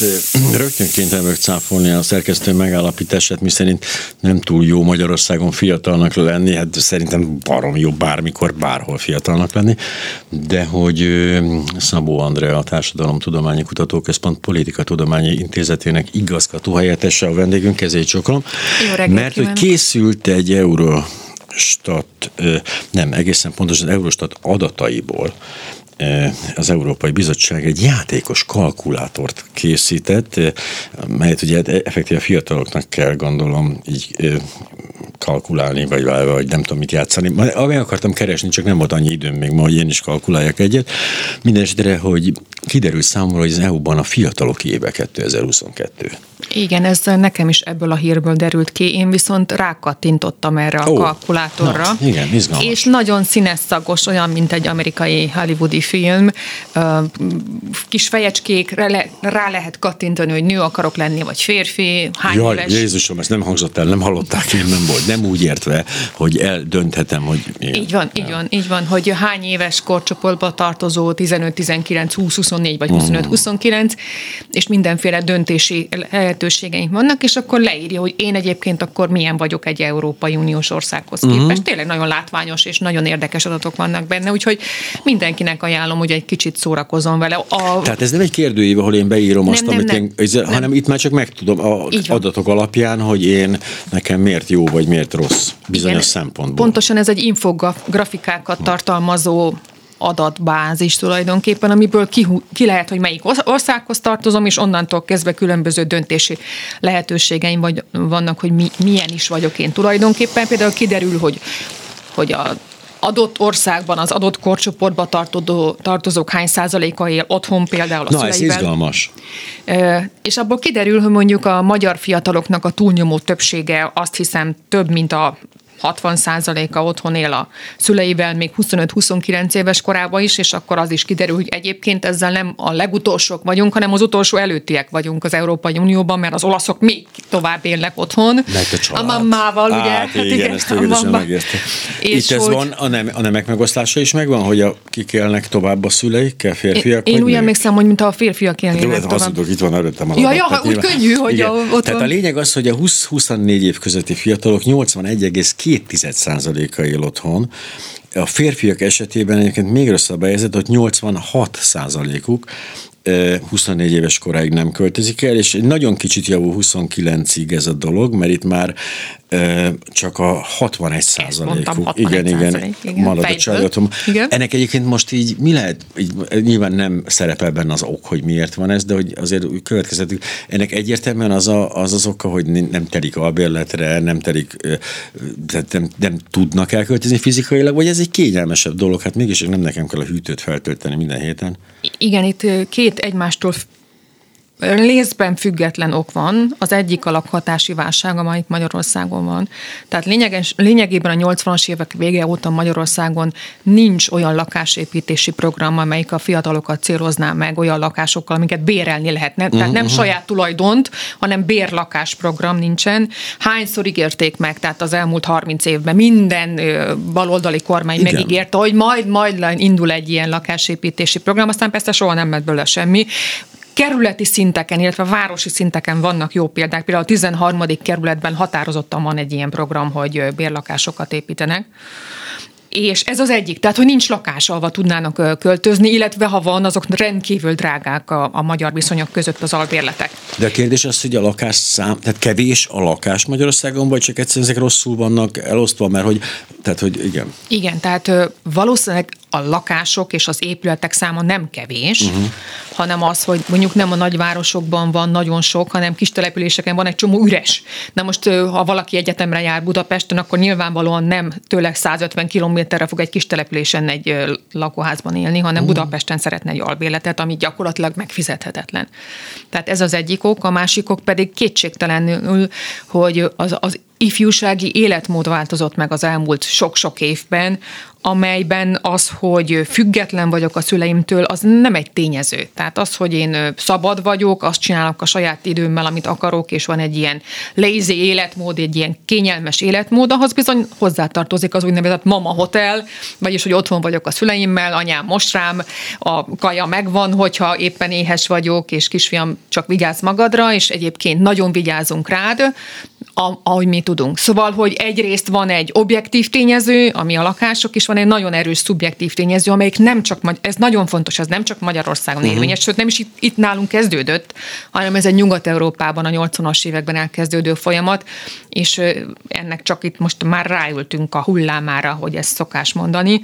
Hát rögtön kénytelen vagyok cáfolni a szerkesztő megállapítását, miszerint nem túl jó Magyarországon fiatalnak lenni, hát szerintem barom jó bármikor, bárhol fiatalnak lenni, de hogy Szabó Andrea, a Társadalomtudományi Kutatóközpont Politikatudományi Intézetének igazgató helyettese a vendégünk, kezét csokolom, mert hogy készült egy euró Stat, nem, egészen pontosan Eurostat adataiból az Európai Bizottság egy játékos kalkulátort készített, melyet ugye effektíve fiataloknak kell gondolom így kalkulálni, vagy, vagy nem tudom mit játszani. Meg akartam keresni, csak nem volt annyi időm még ma, hogy én is kalkuláljak egyet. Mindenesetre, hogy kiderül számomra, hogy az EU-ban a fiatalok éve 2022. Igen, ez nekem is ebből a hírből derült ki. Én viszont rákattintottam erre a oh, kalkulátorra. Na, igen, izgalmas. És nagyon színes szagos, olyan, mint egy amerikai hollywoodi film. Kis fejecskékre le, rá lehet kattintani, hogy nő akarok lenni, vagy férfi, hány Jaj, éves. Jézusom, ez nem hangzott el, nem hallották, én nem volt. Nem úgy értve, hogy eldönthetem, hogy... Igen. Így van, így van, így van, hogy hány éves korcsoportba tartozó, 15, 19, 20, 24 vagy 25, 29, mm. és mindenféle döntési lehetőségeink vannak, és akkor leírja, hogy én egyébként akkor milyen vagyok egy Európai Uniós országhoz képest. Uh-huh. Tényleg nagyon látványos és nagyon érdekes adatok vannak benne, úgyhogy mindenkinek ajánlom, hogy egy kicsit szórakozom vele. A... Tehát ez nem egy kérdőív, ahol én beírom nem, azt, nem, amit nem, én, ez, nem. hanem itt már csak megtudom a adatok alapján, hogy én nekem miért jó vagy miért rossz bizonyos Igen, szempontból. Pontosan ez egy infografikákat tartalmazó adatbázis tulajdonképpen, amiből ki, ki lehet, hogy melyik országhoz tartozom, és onnantól kezdve különböző döntési lehetőségeim vagy, vannak, hogy mi, milyen is vagyok én tulajdonképpen. Például kiderül, hogy, hogy a adott országban, az adott korcsoportba tartozó, tartozók hány százaléka él otthon például a Na, szüleivel. ez izgalmas. És abból kiderül, hogy mondjuk a magyar fiataloknak a túlnyomó többsége azt hiszem több, mint a 60%-a otthon él a szüleivel még 25-29 éves korában is, és akkor az is kiderül, hogy egyébként ezzel nem a legutolsók vagyunk, hanem az utolsó előttiek vagyunk az Európai Unióban, mert az olaszok még tovább élnek otthon. A. A mammával, ugye? Hát, igen, igen, ezt megértem. Itt ez hogy... van, a, nem, a nemek megosztása is megvan, hogy a, kik élnek tovább a szüleikkel, férfiak? Én, én úgy emlékszem, hogy mint a férfiak élnének hát, tovább. Hazudok, itt van előttem a Ja, ja, úgy nyilván. könnyű, hogy igen. a, ott Tehát van. a lényeg az, hogy a 20-24 év közötti fiatalok 81,2%-a él otthon, a férfiak esetében egyébként még rosszabb a helyzet, hogy 86 százalékuk 24 éves koráig nem költözik el, és nagyon kicsit javul 29-ig ez a dolog, mert itt már csak a 61 százalékuk. Igen, igen, igen, marad a csajotom. Ennek egyébként most így mi lehet, így, nyilván nem szerepel benne az ok, hogy miért van ez, de hogy azért következetük. Ennek egyértelműen az, a, az az oka, hogy nem telik albérletre, nem telik, tehát nem, nem tudnak elköltözni fizikailag, vagy ez egy kényelmesebb dolog, hát mégis nem nekem kell a hűtőt feltölteni minden héten. Igen, itt két egymástól Lézben független ok van. Az egyik a lakhatási válság, amely itt Magyarországon van. Tehát lényeges, lényegében a 80-as évek vége óta Magyarországon nincs olyan lakásépítési program, amelyik a fiatalokat célozná meg olyan lakásokkal, amiket bérelni lehetne. Tehát nem uh-huh. saját tulajdont, hanem bérlakás program nincsen. Hányszor ígérték meg, tehát az elmúlt 30 évben minden baloldali kormány Igen. megígérte, hogy majd, majd indul egy ilyen lakásépítési program, aztán persze soha nem lett belőle semmi kerületi szinteken, illetve városi szinteken vannak jó példák. Például a 13. kerületben határozottan van egy ilyen program, hogy bérlakásokat építenek és ez az egyik, tehát hogy nincs lakás, ahova tudnának költözni, illetve ha van, azok rendkívül drágák a, a magyar viszonyok között az albérletek. De a kérdés az, hogy a lakás szám, tehát kevés a lakás Magyarországon, vagy csak egyszerűen ezek rosszul vannak elosztva, mert hogy, tehát hogy igen. Igen, tehát valószínűleg a lakások és az épületek száma nem kevés, uh-huh. hanem az, hogy mondjuk nem a nagyvárosokban van nagyon sok, hanem kis településeken van egy csomó üres. Na most, ha valaki egyetemre jár Budapesten, akkor nyilvánvalóan nem tőle 150 kilométerre fog egy kis településen egy lakóházban élni, hanem uh-huh. Budapesten szeretne egy albéletet, ami gyakorlatilag megfizethetetlen. Tehát ez az egyik ok, a másik ok pedig kétségtelenül, hogy az, az ifjúsági életmód változott meg az elmúlt sok-sok évben, amelyben az, hogy független vagyok a szüleimtől, az nem egy tényező. Tehát az, hogy én szabad vagyok, azt csinálok a saját időmmel, amit akarok, és van egy ilyen lazy életmód, egy ilyen kényelmes életmód, ahhoz bizony hozzátartozik az úgynevezett mama hotel, vagyis, hogy otthon vagyok a szüleimmel, anyám most rám, a kaja megvan, hogyha éppen éhes vagyok, és kisfiam csak vigyázz magadra, és egyébként nagyon vigyázunk rád, ahogy mi tudunk. Szóval, hogy egyrészt van egy objektív tényező, ami a lakások, és van egy nagyon erős szubjektív tényező, amelyik nem csak, ez nagyon fontos, ez nem csak Magyarországon uh-huh. érvényes, sőt nem is itt, itt nálunk kezdődött, hanem ez egy Nyugat-Európában a 80-as években elkezdődő folyamat, és ennek csak itt most már ráültünk a hullámára, hogy ezt szokás mondani,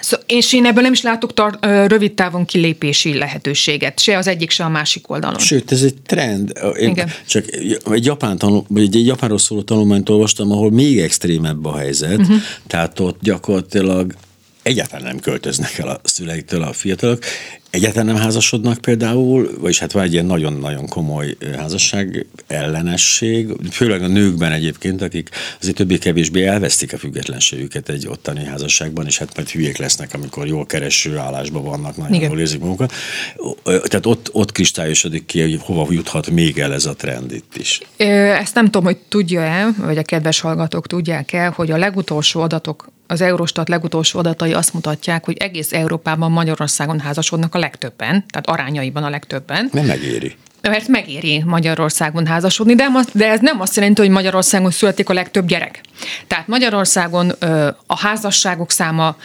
Szóval, és én ebből nem is látok tar- rövid távon kilépési lehetőséget, se az egyik, se a másik oldalon. Sőt, ez egy trend. Én Igen. Csak egy, japán tanul, egy, egy japánról szóló tanulmányt olvastam, ahol még extrémebb a helyzet, uh-huh. tehát ott gyakorlatilag egyáltalán nem költöznek el a szüleiktől a fiatalok, Egyáltalán nem házasodnak például, vagyis hát van egy ilyen nagyon-nagyon komoly házasság ellenesség, főleg a nőkben egyébként, akik azért többé-kevésbé elvesztik a függetlenségüket egy ottani házasságban, és hát majd hülyék lesznek, amikor jól kereső állásban vannak, nagyon Igen. jól érzik magukat. Tehát ott, ott kristályosodik ki, hogy hova juthat még el ez a trend itt is. Ezt nem tudom, hogy tudja-e, vagy a kedves hallgatók tudják-e, hogy a legutolsó adatok az Eurostat legutolsó adatai azt mutatják, hogy egész Európában Magyarországon házasodnak a legtöbben, tehát arányaiban a legtöbben. Nem megéri mert megéri Magyarországon házasodni, de, de ez nem azt jelenti, hogy Magyarországon születik a legtöbb gyerek. Tehát Magyarországon a házasságok száma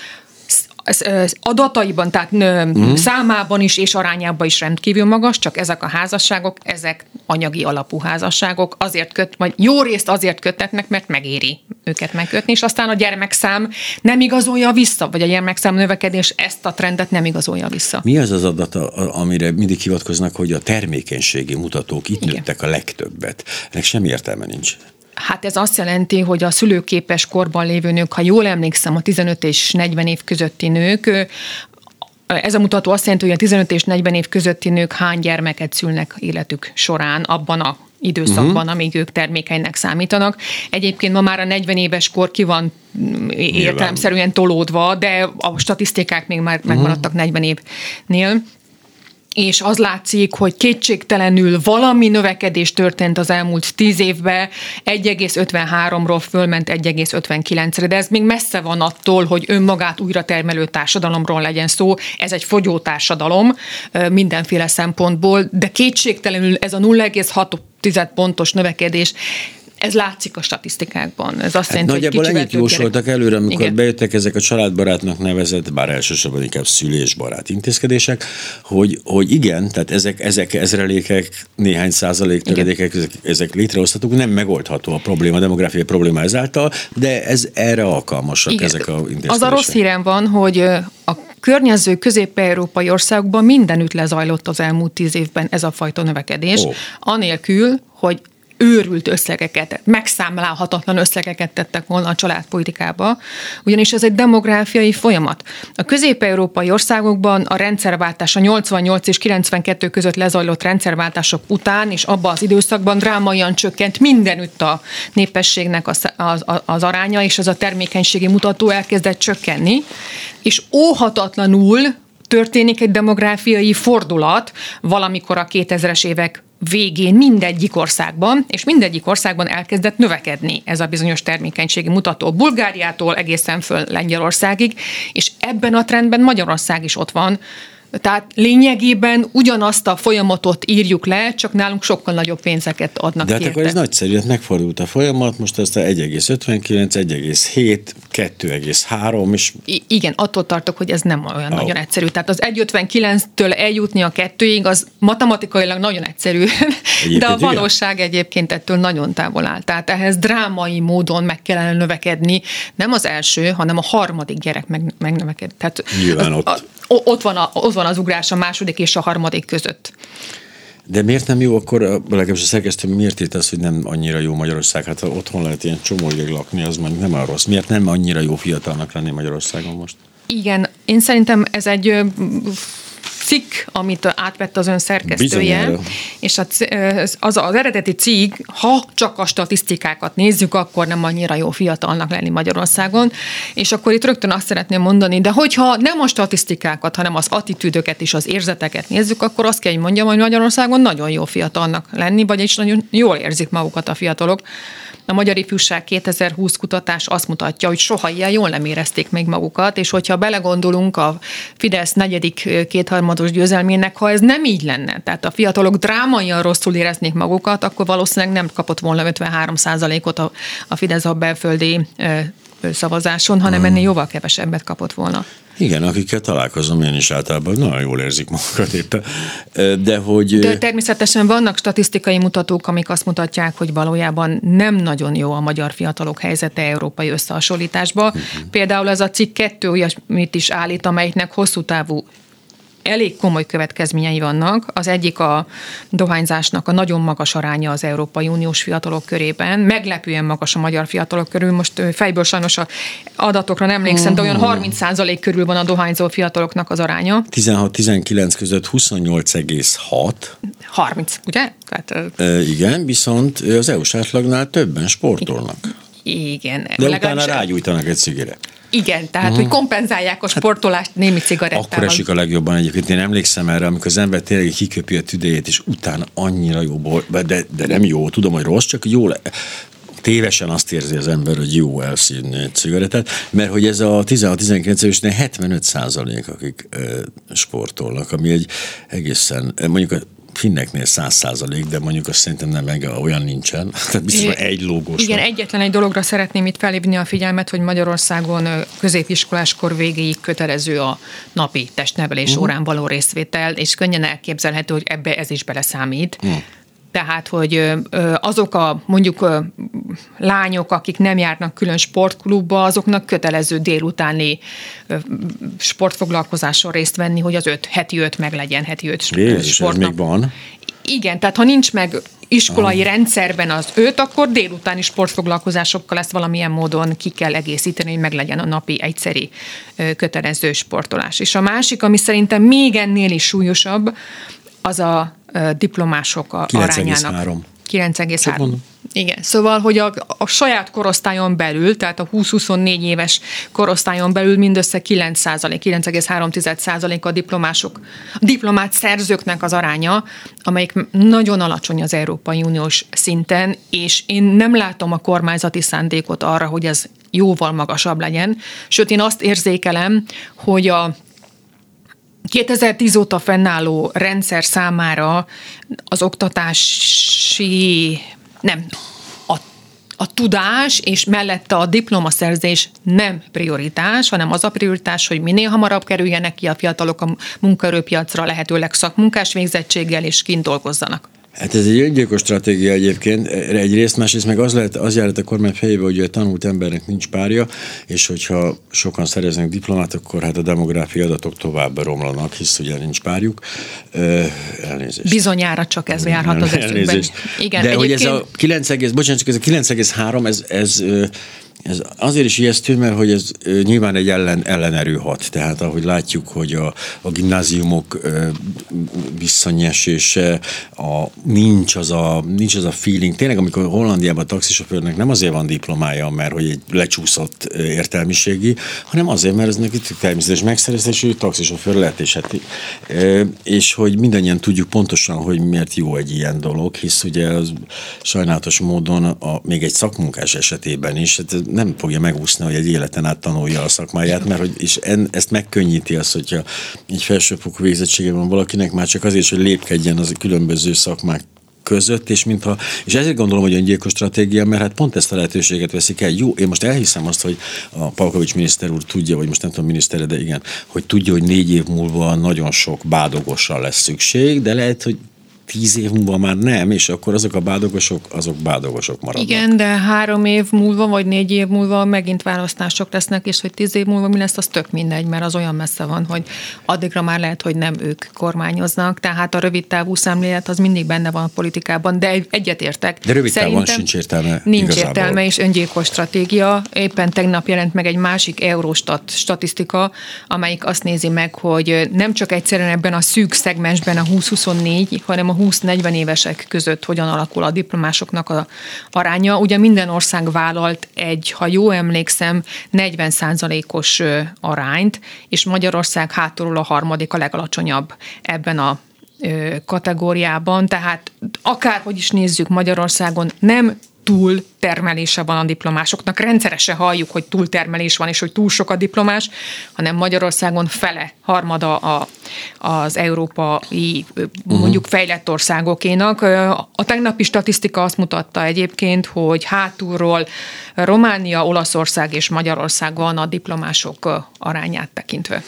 adataiban, tehát uh-huh. számában is és arányában is rendkívül magas, csak ezek a házasságok, ezek anyagi alapú házasságok, azért köt, vagy jó részt azért kötetnek, mert megéri őket megkötni, és aztán a gyermekszám nem igazolja vissza, vagy a gyermekszám növekedés ezt a trendet nem igazolja vissza. Mi az az adat, amire mindig hivatkoznak, hogy a termékenységi mutatók itt Igen. nőttek a legtöbbet? Ennek semmi értelme nincs. Hát ez azt jelenti, hogy a szülőképes korban lévő nők, ha jól emlékszem, a 15 és 40 év közötti nők, ez a mutató azt jelenti, hogy a 15 és 40 év közötti nők hány gyermeket szülnek életük során abban a időszakban, uh-huh. amíg ők termékeinek számítanak. Egyébként ma már a 40 éves kor ki van értelemszerűen tolódva, de a statisztikák még már megmaradtak uh-huh. 40 évnél és az látszik, hogy kétségtelenül valami növekedés történt az elmúlt tíz évben, 1,53-ról fölment 1,59-re, de ez még messze van attól, hogy önmagát újra termelő társadalomról legyen szó. Ez egy fogyó társadalom mindenféle szempontból, de kétségtelenül ez a 0,6 pontos növekedés ez látszik a statisztikákban. Ez azt hát jelenti, nagyjából hogy ennyit jósoltak előre, amikor Igen. bejöttek ezek a családbarátnak nevezett, bár elsősorban inkább szülésbarát intézkedések, hogy, hogy igen, tehát ezek, ezek ezrelékek, néhány százalék töredékek, ezek, ezek létrehozhatók, nem megoldható a probléma, a demográfiai probléma ezáltal, de ez erre alkalmasak igen. ezek a intézkedések. Az a rossz hírem van, hogy a környező közép-európai országokban mindenütt lezajlott az elmúlt tíz évben ez a fajta növekedés, oh. anélkül, hogy őrült összegeket, megszámlálhatatlan összegeket tettek volna a családpolitikába, ugyanis ez egy demográfiai folyamat. A közép-európai országokban a rendszerváltás, a 88 és 92 között lezajlott rendszerváltások után, és abban az időszakban drámaian csökkent mindenütt a népességnek az, az, az aránya, és ez a termékenységi mutató elkezdett csökkenni, és óhatatlanul történik egy demográfiai fordulat valamikor a 2000-es évek végén mindegyik országban, és mindegyik országban elkezdett növekedni ez a bizonyos termékenységi mutató. Bulgáriától egészen föl Lengyelországig, és ebben a trendben Magyarország is ott van, tehát lényegében ugyanazt a folyamatot írjuk le, csak nálunk sokkal nagyobb pénzeket adnak De hát akkor ez nagyszerű, hát megfordult a folyamat, most ezt a 1,59, 1,7, 2,3, és... I- igen, attól tartok, hogy ez nem olyan oh. nagyon egyszerű. Tehát az 1,59-től eljutni a kettőig, az matematikailag nagyon egyszerű, egyébként de a valóság igen? egyébként ettől nagyon távol áll. Tehát ehhez drámai módon meg kellene növekedni, nem az első, hanem a harmadik gyerek meg, megnövekedni. Tehát Nyilván az, ott. A, ott van, a, ott van az ugrás a második és a harmadik között. De miért nem jó akkor, legalábbis a szerkesztő miért írt az, hogy nem annyira jó Magyarország? Hát ha otthon lehet ilyen csomóig lakni, az mondjuk nem a rossz. Miért nem annyira jó fiatalnak lenni Magyarországon most? Igen, én szerintem ez egy cikk, amit átvett az ön szerkesztője, Bizonyára. és a, az, az eredeti cikk, ha csak a statisztikákat nézzük, akkor nem annyira jó fiatalnak lenni Magyarországon, és akkor itt rögtön azt szeretném mondani, de hogyha nem a statisztikákat, hanem az attitűdöket és az érzeteket nézzük, akkor azt kell, hogy mondjam, hogy Magyarországon nagyon jó fiatalnak lenni, vagyis nagyon jól érzik magukat a fiatalok. A Magyar Ifjúság 2020 kutatás azt mutatja, hogy soha ilyen jól nem érezték még magukat, és hogyha belegondolunk a Fidesz negyedik kétharmados győzelmének, ha ez nem így lenne, tehát a fiatalok drámaian rosszul éreznék magukat, akkor valószínűleg nem kapott volna 53 ot a, a Fidesz a belföldi szavazáson, hanem ennél jóval kevesebbet kapott volna. Igen, akikkel találkozom én is általában, nagyon jól érzik magukat éppen. De hogy... De természetesen vannak statisztikai mutatók, amik azt mutatják, hogy valójában nem nagyon jó a magyar fiatalok helyzete európai összehasonlításban. Uh-huh. Például ez a cikk kettő olyasmit is állít, amelyiknek hosszú távú elég komoly következményei vannak. Az egyik a dohányzásnak a nagyon magas aránya az Európai Uniós fiatalok körében. Meglepően magas a magyar fiatalok körül. Most fejből sajnos a adatokra nem emlékszem, de olyan 30% körül van a dohányzó fiataloknak az aránya. 16-19 között 28,6. 30, ugye? Tehát, e, igen, viszont az EU-s átlagnál többen sportolnak. Igen. De utána rágyújtanak egy cigire. Igen, tehát, uh-huh. hogy kompenzálják a sportolást hát, némi cigarettával. Akkor esik a legjobban egyébként. Én emlékszem erre, amikor az ember tényleg kiköpi a tüdejét, és utána annyira jó, de, de nem jó, tudom, hogy rossz, csak jó tévesen azt érzi az ember, hogy jó elszívni egy cigarettát, mert hogy ez a 16-19 évesnél 75 százalék, akik ö, sportolnak, ami egy egészen, mondjuk a finneknél száz százalék, de mondjuk azt szerintem nem meg olyan nincsen. Tehát biztos, hogy egy lógós Igen, van. egyetlen egy dologra szeretném itt felhívni a figyelmet, hogy Magyarországon középiskoláskor végéig kötelező a napi testnevelés uh-huh. órán való részvétel, és könnyen elképzelhető, hogy ebbe ez is beleszámít. Uh-huh. Tehát, hogy azok a mondjuk lányok, akik nem járnak külön sportklubba, azoknak kötelező délutáni sportfoglalkozáson részt venni, hogy az öt, heti öt meg legyen, heti öt Jézus, sportnap. Ez még van? Igen, tehát ha nincs meg iskolai ah. rendszerben az öt, akkor délutáni sportfoglalkozásokkal ezt valamilyen módon ki kell egészíteni, hogy meg legyen a napi egyszeri kötelező sportolás. És a másik, ami szerintem még ennél is súlyosabb, az a diplomások a 9, arányának. 9,3. Igen, szóval, hogy a, a saját korosztályon belül, tehát a 20-24 éves korosztályon belül mindössze 9 9,3 a diplomások, a diplomát szerzőknek az aránya, amelyik nagyon alacsony az Európai Uniós szinten, és én nem látom a kormányzati szándékot arra, hogy ez jóval magasabb legyen. Sőt, én azt érzékelem, hogy a 2010 óta fennálló rendszer számára az oktatási, nem, a, a tudás és mellette a diplomaszerzés nem prioritás, hanem az a prioritás, hogy minél hamarabb kerüljenek ki a fiatalok a munkaerőpiacra lehetőleg szakmunkás végzettséggel és kint dolgozzanak. Hát ez egy öngyilkos stratégia egyébként egyrészt, másrészt meg az, lehet, az járt a kormány fejébe, hogy a tanult embernek nincs párja, és hogyha sokan szereznek diplomát, akkor hát a demográfiai adatok tovább romlanak, hisz ugye nincs párjuk. elnézést. Bizonyára csak ez járhat az eszükben. Igen, De egyébként... hogy ez a 9, bocsánat, csak ez a 9,3, ez, ez ez azért is ijesztő, mert hogy ez nyilván egy ellen, ellenerő hat. Tehát ahogy látjuk, hogy a, a gimnáziumok visszanyesése, a, nincs, az a, nincs az a feeling. Tényleg, amikor Hollandiában a taxisofőrnek nem azért van diplomája, mert hogy egy lecsúszott értelmiségi, hanem azért, mert ez neki természetes megszerezés, hogy taxisofőr lett, és, hát, és hogy mindannyian tudjuk pontosan, hogy miért jó egy ilyen dolog, hisz ugye az sajnálatos módon a, még egy szakmunkás esetében is, hát nem fogja megúszni, hogy egy életen át tanulja a szakmáját, mert hogy és en, ezt megkönnyíti azt, hogyha egy felsőfokú végzettsége van valakinek, már csak azért, hogy lépkedjen az a különböző szakmák között, és mintha, és ezért gondolom, hogy öngyilkos stratégia, mert hát pont ezt a lehetőséget veszik el. Jó, én most elhiszem azt, hogy a Palkovics miniszter úr tudja, vagy most nem tudom minisztere, de igen, hogy tudja, hogy négy év múlva nagyon sok bádogossal lesz szükség, de lehet, hogy tíz év múlva már nem, és akkor azok a bádogosok, azok bádogosok maradnak. Igen, de három év múlva, vagy négy év múlva megint választások lesznek, és hogy tíz év múlva mi lesz, az tök mindegy, mert az olyan messze van, hogy addigra már lehet, hogy nem ők kormányoznak, tehát a rövid távú szemlélet az mindig benne van a politikában, de egyetértek. De rövid távon sincs értelme. Nincs igazából. értelme, és öngyilkos stratégia. Éppen tegnap jelent meg egy másik Eurostat statisztika, amelyik azt nézi meg, hogy nem csak egyszerűen ebben a szűk szegmensben a 20-24, hanem a 20-40 évesek között hogyan alakul a diplomásoknak a aránya. Ugye minden ország vállalt egy, ha jó emlékszem, 40 os arányt, és Magyarország hátulról a harmadik, a legalacsonyabb ebben a kategóriában, tehát akárhogy is nézzük Magyarországon, nem túl termelése van a diplomásoknak. Rendszeresen halljuk, hogy túltermelés van, és hogy túl sok a diplomás, hanem Magyarországon fele, harmada a, az európai, mondjuk fejlett országokénak. A tegnapi statisztika azt mutatta egyébként, hogy hátulról Románia, Olaszország és Magyarország van a diplomások arányát tekintve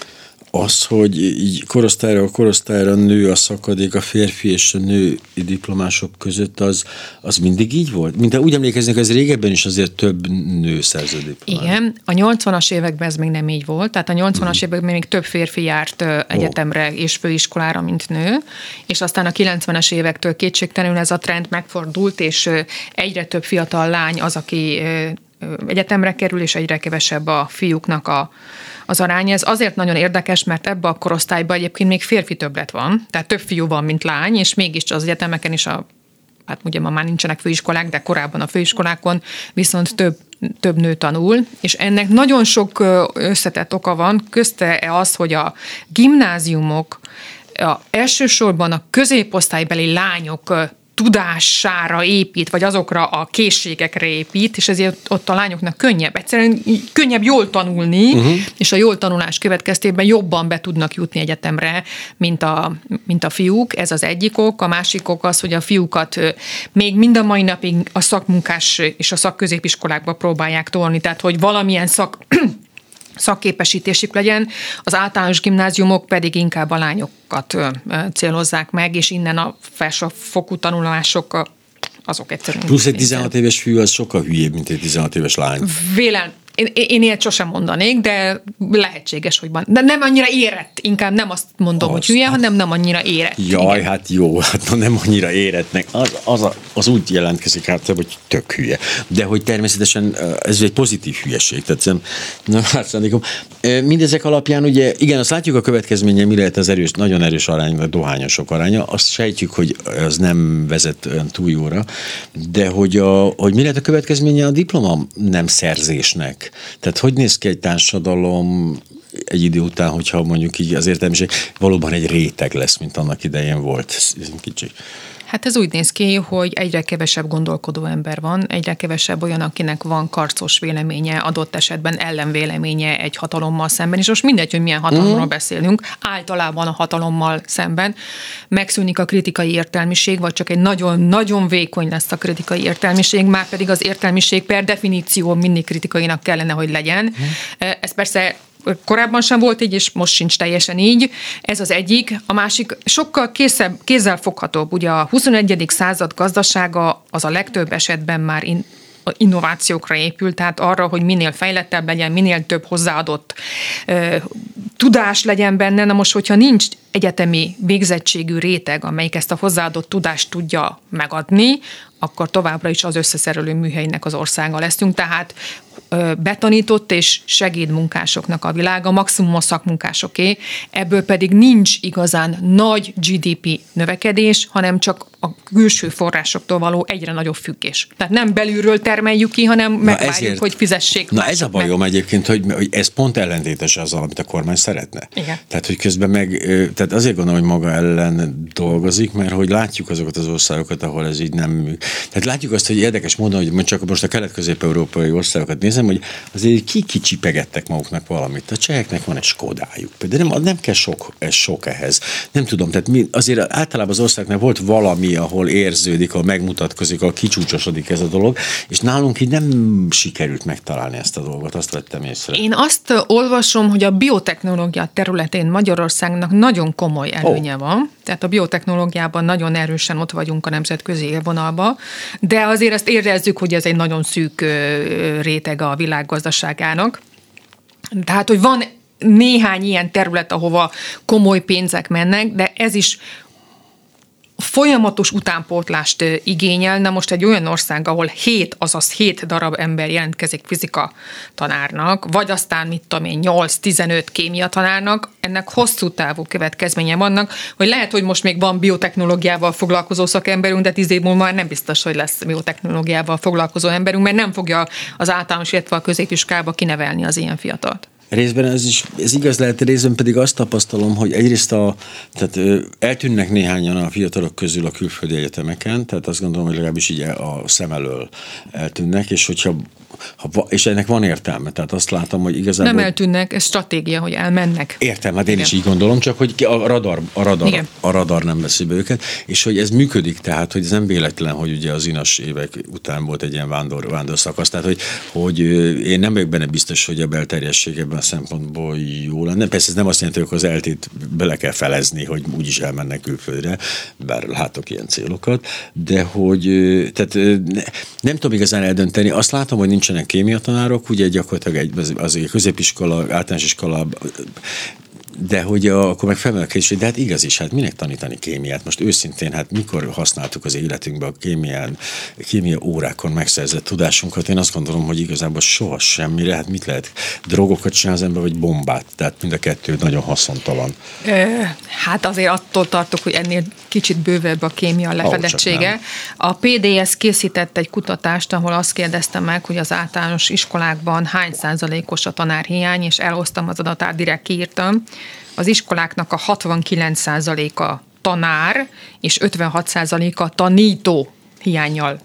az, hogy így korosztályra a korosztályra nő a szakadék a férfi és a nő diplomások között, az, az mindig így volt? Mint úgy emlékeznek, ez régebben is azért több nő szerző diplomát. Igen, a 80-as években ez még nem így volt, tehát a 80-as hmm. években még több férfi járt egyetemre oh. és főiskolára, mint nő, és aztán a 90-es évektől kétségtelenül ez a trend megfordult, és egyre több fiatal lány az, aki egyetemre kerül, és egyre kevesebb a fiúknak a az arány. Ez azért nagyon érdekes, mert ebbe a korosztályban egyébként még férfi többlet van, tehát több fiú van, mint lány, és mégis az egyetemeken is a hát ugye ma már nincsenek főiskolák, de korábban a főiskolákon viszont több több nő tanul, és ennek nagyon sok összetett oka van, közte az, hogy a gimnáziumok a, elsősorban a középosztálybeli lányok tudására épít, vagy azokra a készségekre épít, és ezért ott a lányoknak könnyebb, egyszerűen könnyebb jól tanulni, uh-huh. és a jól tanulás következtében jobban be tudnak jutni egyetemre, mint a, mint a fiúk. Ez az egyik ok. A másik ok az, hogy a fiúkat még mind a mai napig a szakmunkás és a szakközépiskolákba próbálják tolni, tehát hogy valamilyen szak szakképesítésük legyen, az általános gimnáziumok pedig inkább a lányokat célozzák meg, és innen a felsőfokú tanulások azok egyszerűen. Plusz egy 16 éves fiú az sokkal hülyébb, mint egy 16 éves lány. Vélem, én, én ilyet sosem mondanék, de lehetséges, hogy van. De nem annyira érett, inkább nem azt mondom, azt, hogy hülye, hanem nem annyira érett. Jaj, igen. hát jó, hát nem annyira érettnek. Az, az, a, az úgy jelentkezik hát, hogy tök hülye. De hogy természetesen ez egy pozitív hülyeség. Tehát hát szándékom. Mindezek alapján ugye, igen, azt látjuk a következménye, mi lehet az erős, nagyon erős arány, a dohányosok aránya. Azt sejtjük, hogy az nem vezet olyan túl jóra, de hogy, a, hogy mi lehet a következménye a diploma nem szerzésnek tehát hogy néz ki egy társadalom egy idő után, hogyha mondjuk így az értelmiség valóban egy réteg lesz, mint annak idején volt. Kicsi. Hát ez úgy néz ki, hogy egyre kevesebb gondolkodó ember van, egyre kevesebb olyan, akinek van karcos véleménye, adott esetben ellenvéleménye egy hatalommal szemben, és most mindegy, hogy milyen hatalomról uh-huh. beszélünk, általában a hatalommal szemben megszűnik a kritikai értelmiség, vagy csak egy nagyon-nagyon vékony lesz a kritikai értelmiség, már pedig az értelmiség per definíció mindig kritikainak kellene, hogy legyen. Uh-huh. Ez persze korábban sem volt így, és most sincs teljesen így. Ez az egyik. A másik sokkal kézzel, kézzel foghatóbb. Ugye a 21. század gazdasága az a legtöbb esetben már in, innovációkra épül, tehát arra, hogy minél fejlettebb legyen, minél több hozzáadott ö, tudás legyen benne. Na most, hogyha nincs egyetemi végzettségű réteg, amelyik ezt a hozzáadott tudást tudja megadni, akkor továbbra is az összeszerelő műhelynek az országa leszünk. Tehát betanított és segédmunkásoknak a világa, maximum a szakmunkásoké, ebből pedig nincs igazán nagy GDP növekedés, hanem csak a külső forrásoktól való egyre nagyobb függés. Tehát nem belülről termeljük ki, hanem Na megvárjuk, ezért, hogy fizessék. Na ez a bajom meg. egyébként, hogy, hogy ez pont ellentétes azzal, amit a kormány szeretne. Igen. Tehát, hogy közben meg, tehát azért gondolom, hogy maga ellen dolgozik, mert hogy látjuk azokat az országokat, ahol ez így nem. Tehát látjuk azt, hogy érdekes módon, hogy csak most a kelet-közép-európai országokat nézem, hogy azért ki kicsipegettek maguknak valamit. A cseheknek van egy skodájuk, de nem, nem kell sok, ez sok ehhez. Nem tudom, tehát mi, azért általában az országnak volt valami, ahol érződik, ahol megmutatkozik, ahol kicsúcsosodik ez a dolog, és nálunk így nem sikerült megtalálni ezt a dolgot, azt vettem észre. Én azt olvasom, hogy a biotechnológia területén Magyarországnak nagyon komoly előnye oh. van, tehát a biotechnológiában nagyon erősen ott vagyunk a nemzetközi élvonalba, de azért ezt érezzük, hogy ez egy nagyon szűk réteg a világgazdaságának. Tehát, hogy van néhány ilyen terület, ahova komoly pénzek mennek, de ez is folyamatos utánpótlást igényel. Na most egy olyan ország, ahol 7, azaz 7 darab ember jelentkezik fizika tanárnak, vagy aztán mit tudom én, 8-15 kémia tanárnak, ennek hosszú távú következménye vannak, hogy lehet, hogy most még van biotechnológiával foglalkozó szakemberünk, de tíz év múlva már nem biztos, hogy lesz biotechnológiával foglalkozó emberünk, mert nem fogja az általános, illetve a középiskába kinevelni az ilyen fiatalt. Részben ez is ez igaz lehet, részben pedig azt tapasztalom, hogy egyrészt a, tehát eltűnnek néhányan a fiatalok közül a külföldi egyetemeken, tehát azt gondolom, hogy legalábbis így a szem elől eltűnnek, és hogyha ha, és ennek van értelme, tehát azt látom, hogy igazából... Nem eltűnnek, ez stratégia, hogy elmennek. Értem, hát én Igen. is így gondolom, csak hogy a radar, a radar, Igen. a radar nem veszi be őket, és hogy ez működik, tehát hogy ez nem véletlen, hogy ugye az inas évek után volt egy ilyen vándor, vándor szakasz, tehát hogy, hogy én nem vagyok benne biztos, hogy a belterjesség ebben a szempontból jó lenne. Persze ez nem azt jelenti, hogy az eltét bele kell felezni, hogy úgyis elmennek külföldre, bár látok ilyen célokat, de hogy tehát nem tudom igazán eldönteni, azt látom, hogy nincs nincsenek kémiatanárok, ugye gyakorlatilag egy, az, egy középiskola, általános iskola de hogy a, akkor meg felmerül a kérdés, de hát igaz is, hát minek tanítani kémiát? Most őszintén, hát mikor használtuk az életünkben a kémián, kémia órákon megszerzett tudásunkat? Én azt gondolom, hogy igazából soha semmire, hát mit lehet? Drogokat csinál az ember, vagy bombát? Tehát mind a kettő nagyon haszontalan. Hát azért attól tartok, hogy ennél kicsit bővebb a kémia lefedettsége. A PDS készített egy kutatást, ahol azt kérdezte meg, hogy az általános iskolákban hány százalékos a tanárhiány, és elhoztam az adatát, direkt kiírtam az iskoláknak a 69%-a tanár, és 56%-a tanító hiányjal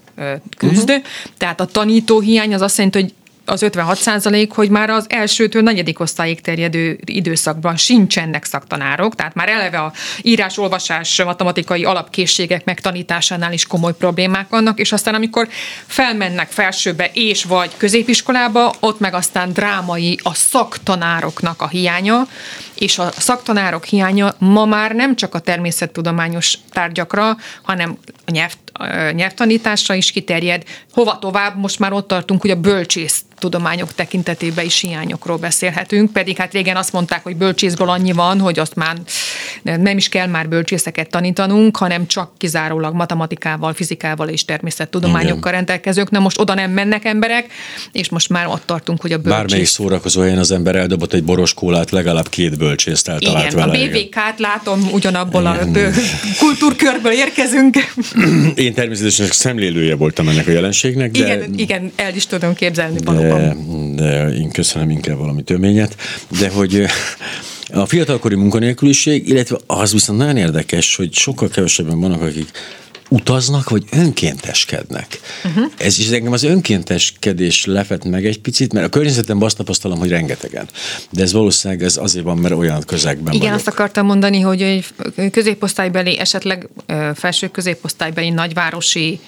küzd. Uh-huh. Tehát a tanító hiány az azt jelenti, hogy az 56 százalék, hogy már az elsőtől negyedik osztályig terjedő időszakban sincsenek szaktanárok, tehát már eleve a írás-olvasás matematikai alapkészségek megtanításánál is komoly problémák vannak, és aztán amikor felmennek felsőbe és vagy középiskolába, ott meg aztán drámai a szaktanároknak a hiánya, és a szaktanárok hiánya ma már nem csak a természettudományos tárgyakra, hanem a nyelv, nyelvtanításra is kiterjed. Hova tovább, most már ott tartunk, hogy a bölcsész tudományok tekintetében is hiányokról beszélhetünk, pedig hát régen azt mondták, hogy bölcsészből annyi van, hogy azt már nem is kell már bölcsészeket tanítanunk, hanem csak kizárólag matematikával, fizikával és természettudományokkal rendelkezők. Na most oda nem mennek emberek, és most már ott tartunk, hogy a bölcsész... Bármelyik szórakozó helyen az ember eldobott egy boros kólát, legalább két bölcsészt eltalált igen, vele. a BVK-t látom, ugyanabból a kultúrkörből érkezünk. Én természetesen szemlélője voltam ennek a jelenségnek, de... Igen, igen el is tudom képzelni valóban de, de én köszönöm inkább valami töményet, de hogy a fiatalkori munkanélküliség, illetve az viszont nagyon érdekes, hogy sokkal kevesebben vannak, akik utaznak, vagy önkénteskednek. Uh-huh. Ez is engem az önkénteskedés lefett meg egy picit, mert a környezetemben azt tapasztalom, hogy rengetegen. De ez valószínűleg ez azért van, mert olyan közegben Igen, vagyok. azt akartam mondani, hogy egy középosztálybeli, esetleg felső középosztálybeli nagyvárosi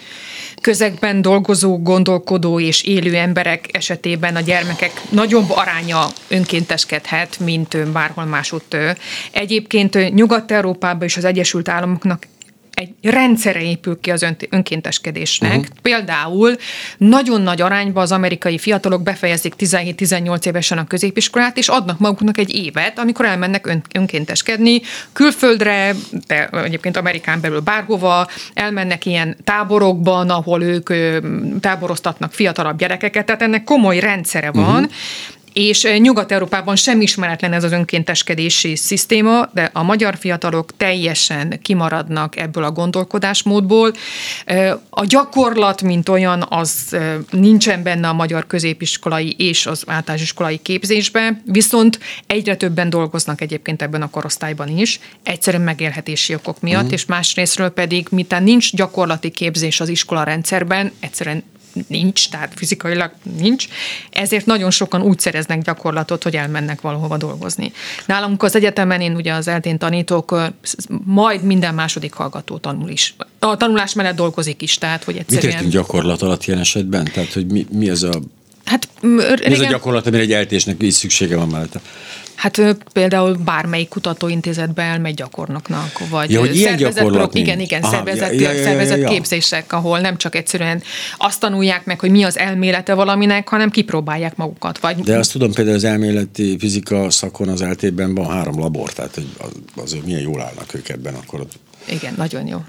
közegben dolgozó, gondolkodó és élő emberek esetében a gyermekek nagyobb aránya önkénteskedhet, mint bárhol másutt. Egyébként Nyugat-Európában és az Egyesült Államoknak egy rendszere épül ki az önkénteskedésnek. Uh-huh. Például nagyon nagy arányban az amerikai fiatalok befejezik 17-18 évesen a középiskolát, és adnak maguknak egy évet, amikor elmennek ön, önkénteskedni külföldre, de egyébként Amerikán belül bárhova, elmennek ilyen táborokban, ahol ők táboroztatnak fiatalabb gyerekeket, tehát ennek komoly rendszere van, uh-huh és Nyugat-Európában sem ismeretlen ez az önkénteskedési szisztéma, de a magyar fiatalok teljesen kimaradnak ebből a gondolkodásmódból. A gyakorlat, mint olyan, az nincsen benne a magyar középiskolai és az általános iskolai képzésben, viszont egyre többen dolgoznak egyébként ebben a korosztályban is, egyszerűen megélhetési okok miatt, uh-huh. és másrésztről pedig, miután nincs gyakorlati képzés az iskola rendszerben, egyszerűen nincs, tehát fizikailag nincs, ezért nagyon sokan úgy szereznek gyakorlatot, hogy elmennek valahova dolgozni. Nálunk az egyetemen én ugye az eltén tanítok, majd minden második hallgató tanul is. A tanulás mellett dolgozik is, tehát hogy egyszerűen... Mit értünk gyakorlat alatt ilyen esetben? Tehát, hogy mi, mi az a Hát, régen... Mi ez a gyakorlat, amire egy eltésnek is szüksége van mellette? Hát például bármelyik kutatóintézetbe elmegy gyakornoknak, vagy ja, hogy ilyen gyakorlat igen, igen, Aha, szervezet, ja, ja, ja, szervezet ja, ja. képzések, ahol nem csak egyszerűen azt tanulják meg, hogy mi az elmélete valaminek, hanem kipróbálják magukat. Vagy... De azt tudom, például az elméleti fizika szakon az eltében van három labor, tehát azért milyen jól állnak ők ebben akkor. Igen, nagyon jó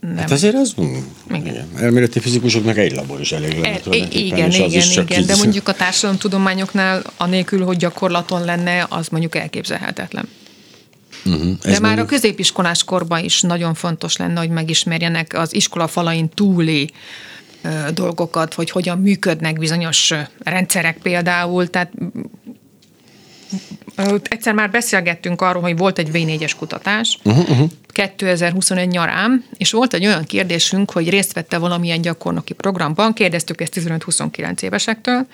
nem. Hát azért az, igen. igen. elméleti fizikusoknak egy labor is elég lenne. E, igen, igen, igen, igen. de mondjuk a társadalomtudományoknál anélkül, hogy gyakorlaton lenne, az mondjuk elképzelhetetlen. Uh-huh. De már mondjuk... a középiskolás korban is nagyon fontos lenne, hogy megismerjenek az iskola falain túli dolgokat, hogy hogyan működnek bizonyos rendszerek például, tehát egyszer már beszélgettünk arról, hogy volt egy V4-es kutatás, uh-huh, uh-huh. 2021 nyarán, és volt egy olyan kérdésünk, hogy részt vette valamilyen gyakornoki programban, kérdeztük ezt 15-29 évesektől,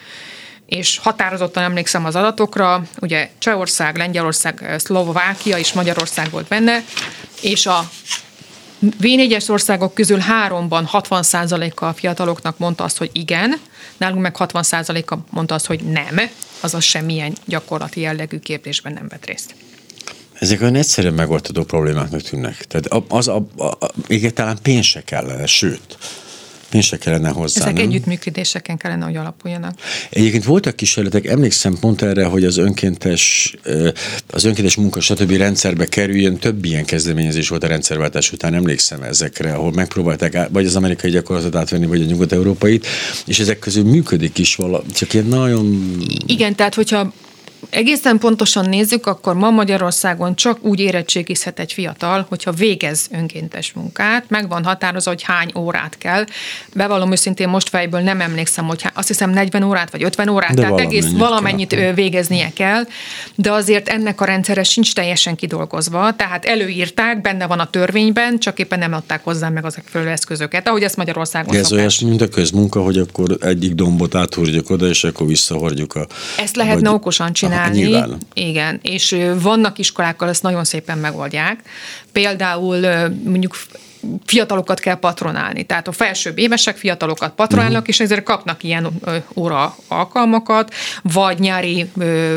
és határozottan emlékszem az adatokra, ugye Csehország, Lengyelország, Szlovákia és Magyarország volt benne, és a V4-es országok közül háromban 60%-a a fiataloknak mondta azt, hogy igen, nálunk meg 60%-a mondta azt, hogy nem, azaz semmilyen gyakorlati jellegű képzésben nem vett részt. Ezek olyan egyszerűen megoldható problémáknak tűnnek. Tehát az, a, a, a, még talán pénz se kellene, sőt, pénz se kellene hozzá. Ezek nem? együttműködéseken kellene, hogy alapuljanak. Egyébként voltak kísérletek, emlékszem pont erre, hogy az önkéntes, az önkéntes munka stb. rendszerbe kerüljön, több ilyen kezdeményezés volt a rendszerváltás után, emlékszem ezekre, ahol megpróbálták vagy az amerikai gyakorlatot átvenni, vagy a nyugat-európait, és ezek közül működik is vala, csak ilyen nagyon... Igen, tehát hogyha egészen pontosan nézzük, akkor ma Magyarországon csak úgy érettségizhet egy fiatal, hogyha végez önkéntes munkát, meg van határozva, hogy hány órát kell. Bevallom őszintén most fejből nem emlékszem, hogy azt hiszem 40 órát vagy 50 órát, de tehát egész valamennyit kell. végeznie kell, de azért ennek a rendszere sincs teljesen kidolgozva, tehát előírták, benne van a törvényben, csak éppen nem adták hozzá meg az megfelelő eszközöket, ahogy ezt Magyarországon de ez olyan, mint a közmunka, hogy akkor egyik dombot áthordjuk oda, és akkor visszahordjuk a... Ezt lehetne vagy... okosan csinálni csinálni. Nyilván. Igen, és vannak iskolákkal, ezt nagyon szépen megoldják. Például mondjuk fiatalokat kell patronálni. Tehát a felsőbb évesek fiatalokat patronálnak, uh-huh. és ezért kapnak ilyen ö, óra alkalmakat, vagy nyári ö,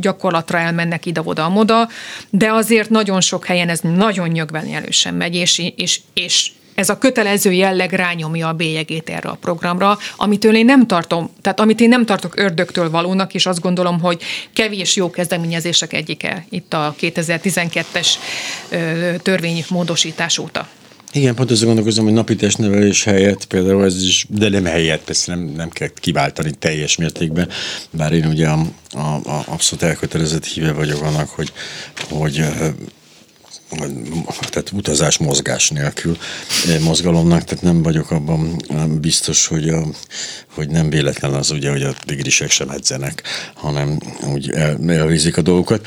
gyakorlatra elmennek ide-oda-moda, de azért nagyon sok helyen ez nagyon nyögvenjelősen megy, és, és, és ez a kötelező jelleg rányomja a bélyegét erre a programra, amitől én nem tartom, tehát amit én nem tartok ördögtől valónak, és azt gondolom, hogy kevés jó kezdeményezések egyike itt a 2012-es törvény módosítás óta. Igen, pont azt gondolkozom, hogy napi testnevelés helyett például ez is, de nem helyett, persze nem, nem kell kiváltani teljes mértékben, bár én ugye a, a, a abszolút elkötelezett híve vagyok annak, hogy, hogy tehát utazás mozgás nélkül eh, mozgalomnak, tehát nem vagyok abban eh, biztos, hogy, a, hogy nem véletlen az ugye, hogy a tigrisek sem edzenek, hanem úgy el, elvízik a dolgokat.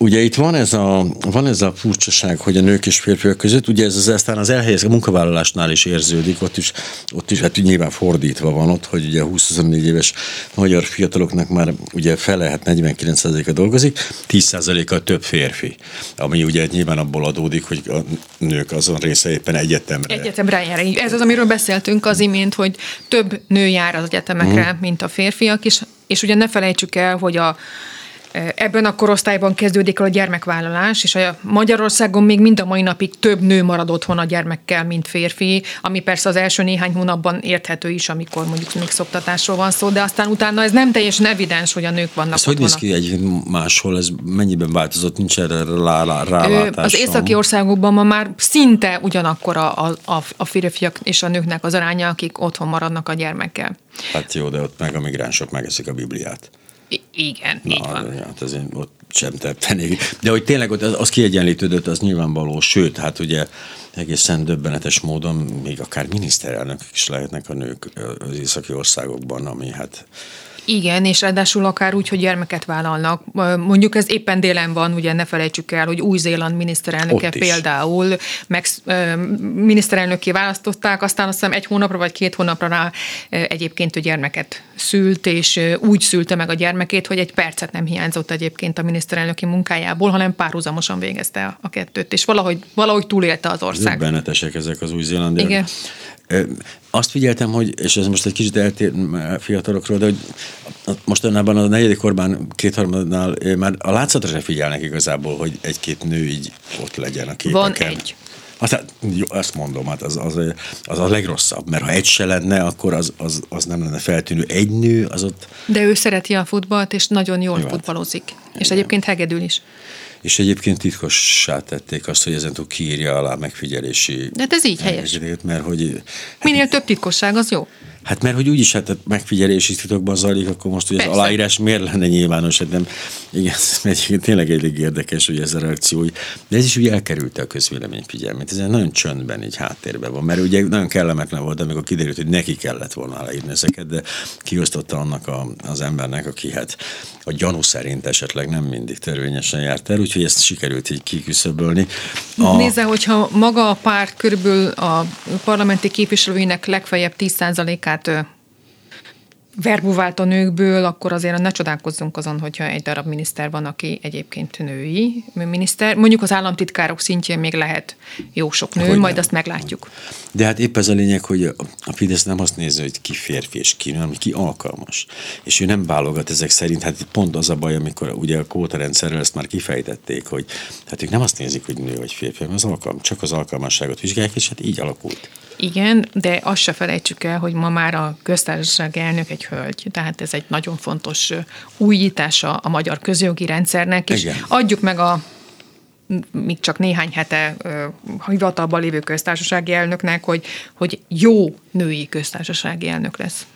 Ugye itt van ez, a, van ez a furcsaság, hogy a nők és férfiak között, ugye ez az, aztán az elhelyez, a munkavállalásnál is érződik, ott is, ott is hát nyilván fordítva van ott, hogy ugye 20-24 éves magyar fiataloknak már ugye fele, hát 49%-a dolgozik, 10%-a több férfi, ami ugye nyilván abból adódik, hogy a nők azon része éppen egyetemre. Egyetemre jár. Ez az, amiről beszéltünk az imént, hogy több nő jár az egyetemekre, mm. mint a férfiak, és, és ugye ne felejtsük el, hogy a Ebben a korosztályban kezdődik el a gyermekvállalás, és a Magyarországon még mind a mai napig több nő marad otthon a gyermekkel, mint férfi, ami persze az első néhány hónapban érthető is, amikor mondjuk még szoktatásról van szó, de aztán utána ez nem teljesen evidens, hogy a nők vannak Ez hogy néz ki egy máshol, ez mennyiben változott, nincs erre rálátás? Az északi országokban ma már szinte ugyanakkor a, a, a férfiak és a nőknek az aránya, akik otthon maradnak a gyermekkel. Hát jó, de ott meg a migránsok megeszik a Bibliát. Igen, Na, így van. Hát azért ott sem tettenék. De hogy tényleg ott az, az kiegyenlítődött, az nyilvánvaló. Sőt, hát ugye egészen döbbenetes módon még akár miniszterelnök is lehetnek a nők az északi országokban, ami hát igen, és ráadásul akár úgy, hogy gyermeket vállalnak. Mondjuk ez éppen délen van, ugye ne felejtsük el, hogy Új-Zéland miniszterelnöke például meg miniszterelnöké választották, aztán azt hiszem egy hónapra vagy két hónapra rá egyébként ő gyermeket szült, és úgy szülte meg a gyermekét, hogy egy percet nem hiányzott egyébként a miniszterelnöki munkájából, hanem párhuzamosan végezte a kettőt, és valahogy, valahogy túlélte az ország. Döbbenetesek ezek az új-zélandiak. Igen. Azt figyeltem, hogy, és ez most egy kicsit eltér fiatalokról, de hogy mostanában a negyedik Orbán kétharmadnál már a látszatra se figyelnek igazából, hogy egy-két nő így ott legyen a képeken. Van egy. Hát, jó, azt mondom, hát az, az, az a legrosszabb, mert ha egy se lenne, akkor az, az, az nem lenne feltűnő. Egy nő, az ott... De ő szereti a futballt, és nagyon jól jó, hát. futballozik. És egyébként hegedül is és egyébként titkossá tették azt, hogy ezentúl kiírja alá megfigyelési... De hát ez így helyes. Mert hogy... Minél hát, több titkosság, az jó. Hát mert hogy úgyis hát megfigyelési titokban zajlik, akkor most hogy az aláírás miért lenne nyilvános? Hát nem, igen, mert tényleg elég érdekes, hogy ez a reakció, de ez is ugye elkerülte a közvélemény figyelmét. Ez nagyon csöndben így háttérben van, mert ugye nagyon kellemetlen volt, amikor kiderült, hogy neki kellett volna aláírni ezeket, de kiosztotta annak a, az embernek, aki hát a gyanú szerint esetleg nem mindig törvényesen járt el, úgyhogy ezt sikerült így kiküszöbölni. A... Nézze, hogyha maga a párt körülbelül a parlamenti képviselőinek legfeljebb 10%-át verbuvált a nőkből, akkor azért ne csodálkozzunk azon, hogyha egy darab miniszter van, aki egyébként női miniszter. Mondjuk az államtitkárok szintjén még lehet jó sok nő, hogy majd nem. azt meglátjuk. De hát épp ez a lényeg, hogy a Fidesz nem azt nézi, hogy ki férfi és ki, hanem ki alkalmas. És ő nem válogat ezek szerint, hát pont az a baj, amikor ugye a kvótarendszerrel ezt már kifejtették, hogy hát ők nem azt nézik, hogy nő vagy férfi, hanem az alkalm, csak az alkalmasságot vizsgálják, és hát így alakult. Igen, de azt se felejtsük el, hogy ma már a köztársaság elnök egy hölgy, tehát ez egy nagyon fontos újítása a magyar közjogi rendszernek, és Igen. adjuk meg a még csak néhány hete hivatalban lévő köztársasági elnöknek, hogy, hogy jó női köztársasági elnök lesz.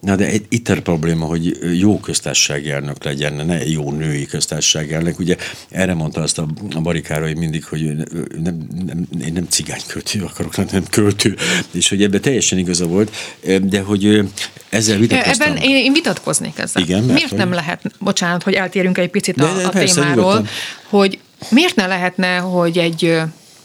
Na de itt a probléma, hogy jó köztársasági elnök legyen, ne jó női köztársasági elnök. Ugye erre mondta azt a, a barikára, hogy mindig, hogy nem, nem, én nem cigányköltő akarok lenni, nem költő, és hogy ebben teljesen igaza volt, de hogy ezzel vitatkoztam. Ebben én, én vitatkoznék ezzel. Igen, mert miért hogy... nem lehet, bocsánat, hogy eltérünk egy picit de, a, de, a persze, témáról, nyugodtan. hogy miért ne lehetne, hogy egy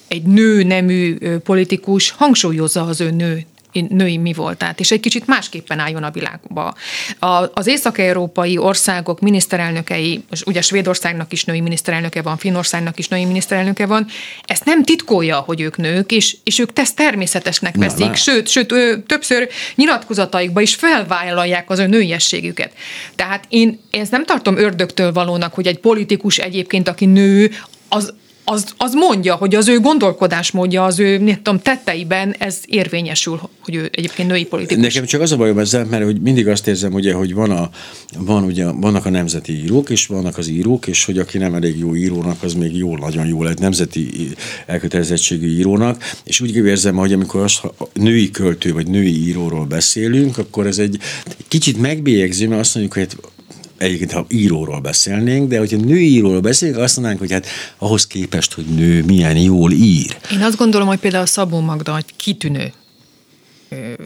egy nő nemű politikus hangsúlyozza az ő nő női mi voltát, és egy kicsit másképpen álljon a világba. A, az észak-európai országok miniszterelnökei, és ugye Svédországnak is női miniszterelnöke van, Finnországnak is női miniszterelnöke van, ezt nem titkolja, hogy ők nők, és, és ők ezt természetesnek veszik, na, sőt, sőt ő, többször nyilatkozataikba is felvállalják az ő nőiességüket. Tehát én ezt nem tartom ördögtől valónak, hogy egy politikus egyébként, aki nő, az az, az mondja, hogy az ő gondolkodásmódja, az ő nem tudom, tetteiben ez érvényesül, hogy ő egyébként női politikus. Nekem csak az a bajom ezzel, mert hogy mindig azt érzem, ugye, hogy van a, van ugye, vannak a nemzeti írók, és vannak az írók, és hogy aki nem elég jó írónak, az még jó, nagyon jó lehet nemzeti elkötelezettségű írónak, és úgy érzem, hogy amikor azt, ha női költő vagy női íróról beszélünk, akkor ez egy kicsit megbélyegző, mert azt mondjuk, hogy egyébként ha íróról beszélnénk, de hogyha női íróról beszélünk, azt mondanánk, hogy hát ahhoz képest, hogy nő milyen jól ír. Én azt gondolom, hogy például Szabó Magda egy kitűnő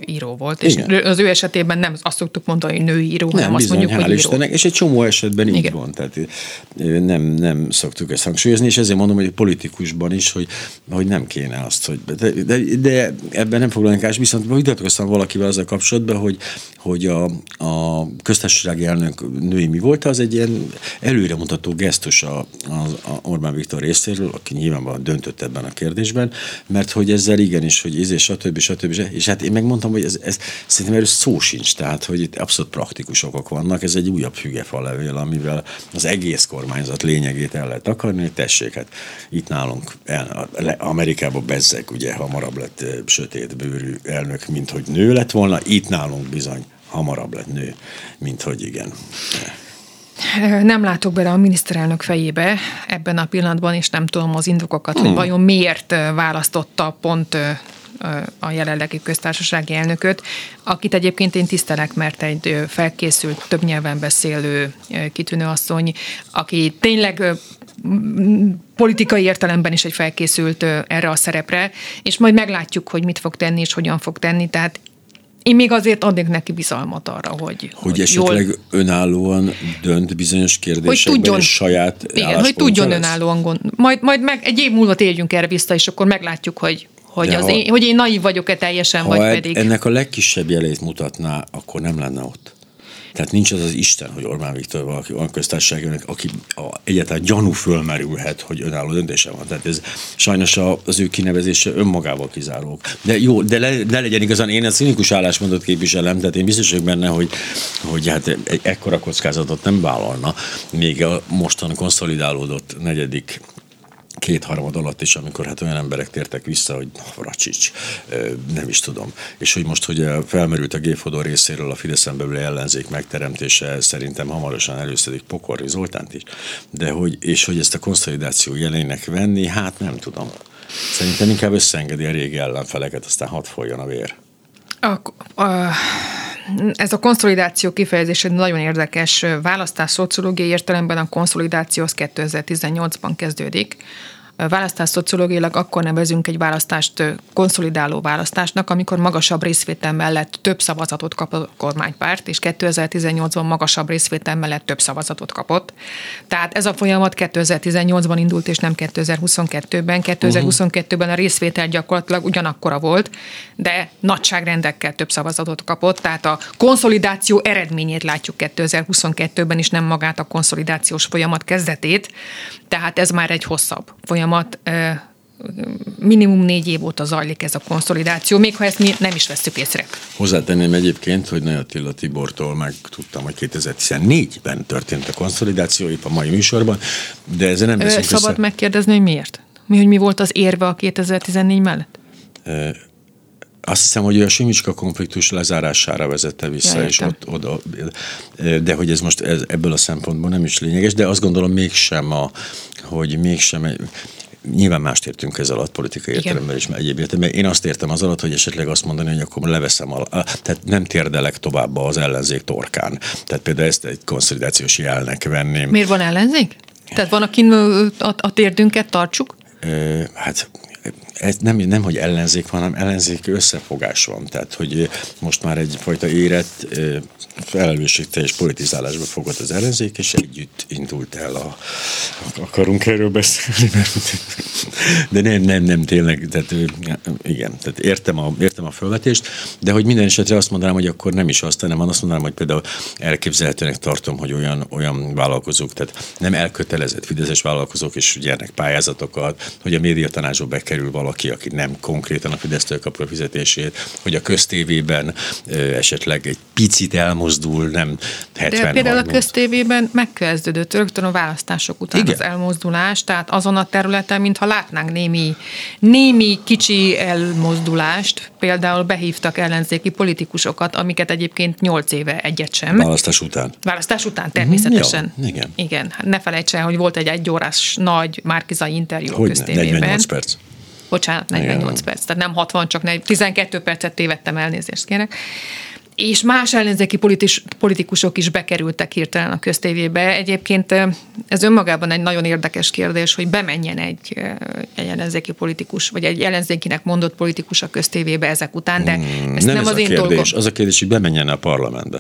író volt, Igen. és az ő esetében nem azt szoktuk mondani, hogy női író, nem, hanem bizony, azt mondjuk, hogy író. Istennek, és egy csomó esetben Igen. így van, tehát nem, nem szoktuk ezt hangsúlyozni, és ezért mondom, hogy politikusban is, hogy, hogy nem kéne azt, hogy de, de, de ebben nem foglalunk ás, viszont vitatkoztam valakivel azzal kapcsolatban, hogy, hogy a, a köztársasági elnök női mi volt, az egy ilyen előremutató gesztus a, a, a Orbán Viktor részéről, aki nyilvánvalóan döntött ebben a kérdésben, mert hogy ezzel igenis, hogy ez és stb. stb. stb. És hát én megmondtam, hogy ez, ez szerintem erről szó sincs, tehát hogy itt abszolút praktikus okok vannak, ez egy újabb fügefalevél, amivel az egész kormányzat lényegét el lehet akarni, hogy tessék, hát itt nálunk el, Amerikában bezzeg, ugye hamarabb lett sötét bőrű elnök, mint hogy nő lett volna, itt nálunk bizony hamarabb lett nő, mint hogy igen. Nem látok bele a miniszterelnök fejébe ebben a pillanatban, és nem tudom az indokokat, hmm. hogy vajon miért választotta pont a jelenlegi köztársasági elnököt, akit egyébként én tisztelek, mert egy felkészült, több nyelven beszélő kitűnő asszony, aki tényleg politikai értelemben is egy felkészült erre a szerepre, és majd meglátjuk, hogy mit fog tenni, és hogyan fog tenni. Tehát én még azért adnék neki bizalmat arra, hogy Hogy, hogy esetleg jól, önállóan dönt bizonyos kérdésekben, hogy tudjon, és saját Igen, hogy tudjon lesz. önállóan gond. Majd, majd meg egy év múlva térjünk erre vissza, és akkor meglátjuk, hogy hogy, az ha, én, hogy én naív vagyok-e teljesen, vagy pedig... ennek a legkisebb jelét mutatná, akkor nem lenne ott. Tehát nincs az az Isten, hogy Orbán Viktor valaki olyan köztársaság, aki a, egyáltalán gyanú fölmerülhet, hogy önálló döntése van. Tehát ez sajnos a, az ő kinevezése önmagával kizárók. De jó, de le, ne legyen igazán, én a cinikus állásmódot képviselem, tehát én biztos vagyok benne, hogy, hogy hát egy ekkora kockázatot nem vállalna, még a mostan konszolidálódott negyedik kétharmad alatt is, amikor hát olyan emberek tértek vissza, hogy Racsics, nem is tudom. És hogy most, hogy felmerült a Géfodor részéről a Fideszen belül ellenzék megteremtése, szerintem hamarosan előszedik Pokorri Zoltánt is, de hogy, és hogy ezt a konszolidáció jelének venni, hát nem tudom. Szerintem inkább összeengedi a régi ellenfeleket, aztán hat folyjon a vér. A, a, ez a konszolidáció kifejezés egy nagyon érdekes választás szociológiai értelemben a konszolidáció az 2018-ban kezdődik választás szociológiailag akkor nevezünk egy választást konszolidáló választásnak, amikor magasabb részvétel mellett több szavazatot kap a kormánypárt, és 2018-ban magasabb részvétel mellett több szavazatot kapott. Tehát ez a folyamat 2018-ban indult, és nem 2022-ben. 2022-ben a részvétel gyakorlatilag ugyanakkora volt, de nagyságrendekkel több szavazatot kapott, tehát a konszolidáció eredményét látjuk 2022-ben, és nem magát a konszolidációs folyamat kezdetét, tehát ez már egy hosszabb folyamat minimum négy év óta zajlik ez a konszolidáció, még ha ezt mi nem is veszük észre. Hozzátenném egyébként, hogy Nagy Attila Tibortól meg tudtam, hogy 2014-ben történt a konszolidáció, épp a mai műsorban, de ezzel nem veszünk Szabad össze. megkérdezni, hogy miért? Mi, hogy mi volt az érve a 2014 mellett? Azt hiszem, hogy a Simicska konfliktus lezárására vezette vissza, ja, és ott, oda, de hogy ez most ez, ebből a szempontból nem is lényeges, de azt gondolom mégsem, a, hogy mégsem nyilván mást értünk ez alatt politikai értelemben és egyéb értelemben. Én azt értem az alatt, hogy esetleg azt mondani, hogy akkor leveszem, a, tehát nem térdelek tovább az ellenzék torkán. Tehát például ezt egy konszolidációs jelnek venném. Miért van ellenzék? Tehát van, akin a, a térdünket tartsuk? Hát ez nem, nem, hogy ellenzék van, hanem ellenzék összefogás van. Tehát, hogy most már egyfajta érett, felelősségteljes politizálásba fogott az ellenzék, és együtt indult el a... Akarunk erről beszélni? De nem, nem, nem, tényleg, tehát igen, tehát értem a, értem a felvetést, de hogy minden esetre azt mondanám, hogy akkor nem is azt, hanem azt mondanám, hogy például elképzelhetőnek tartom, hogy olyan, olyan vállalkozók, tehát nem elkötelezett fideszes vállalkozók is gyernek pályázatokat, hogy a médiatanácsba bekerül valami valaki, aki nem konkrétan a Fidesztől kapja a fizetését, hogy a köztévében esetleg egy picit elmozdul, nem 70 De például 30. a köztévében megkezdődött rögtön a választások után Igen. az elmozdulás, tehát azon a területen, mintha látnánk némi, némi kicsi elmozdulást, például behívtak ellenzéki politikusokat, amiket egyébként 8 éve egyet sem. Választás után. Választás után természetesen. Ja, igen. Igen. Ne felejts el, hogy volt egy egyórás nagy márkizai interjú Hogyne, a köztévében. 48 perc. Bocsánat, 48 Igen. perc, tehát nem 60, csak 12 percet tévedtem, elnézést kérek és más ellenzéki politis, politikusok is bekerültek hirtelen a köztévébe. Egyébként ez önmagában egy nagyon érdekes kérdés, hogy bemenjen egy, egy ellenzéki politikus, vagy egy ellenzékinek mondott politikus a köztévébe ezek után, de hmm, ezt nem, nem ez az a én kérdés. dolgom. Az a kérdés, hogy bemenjen a parlamentbe.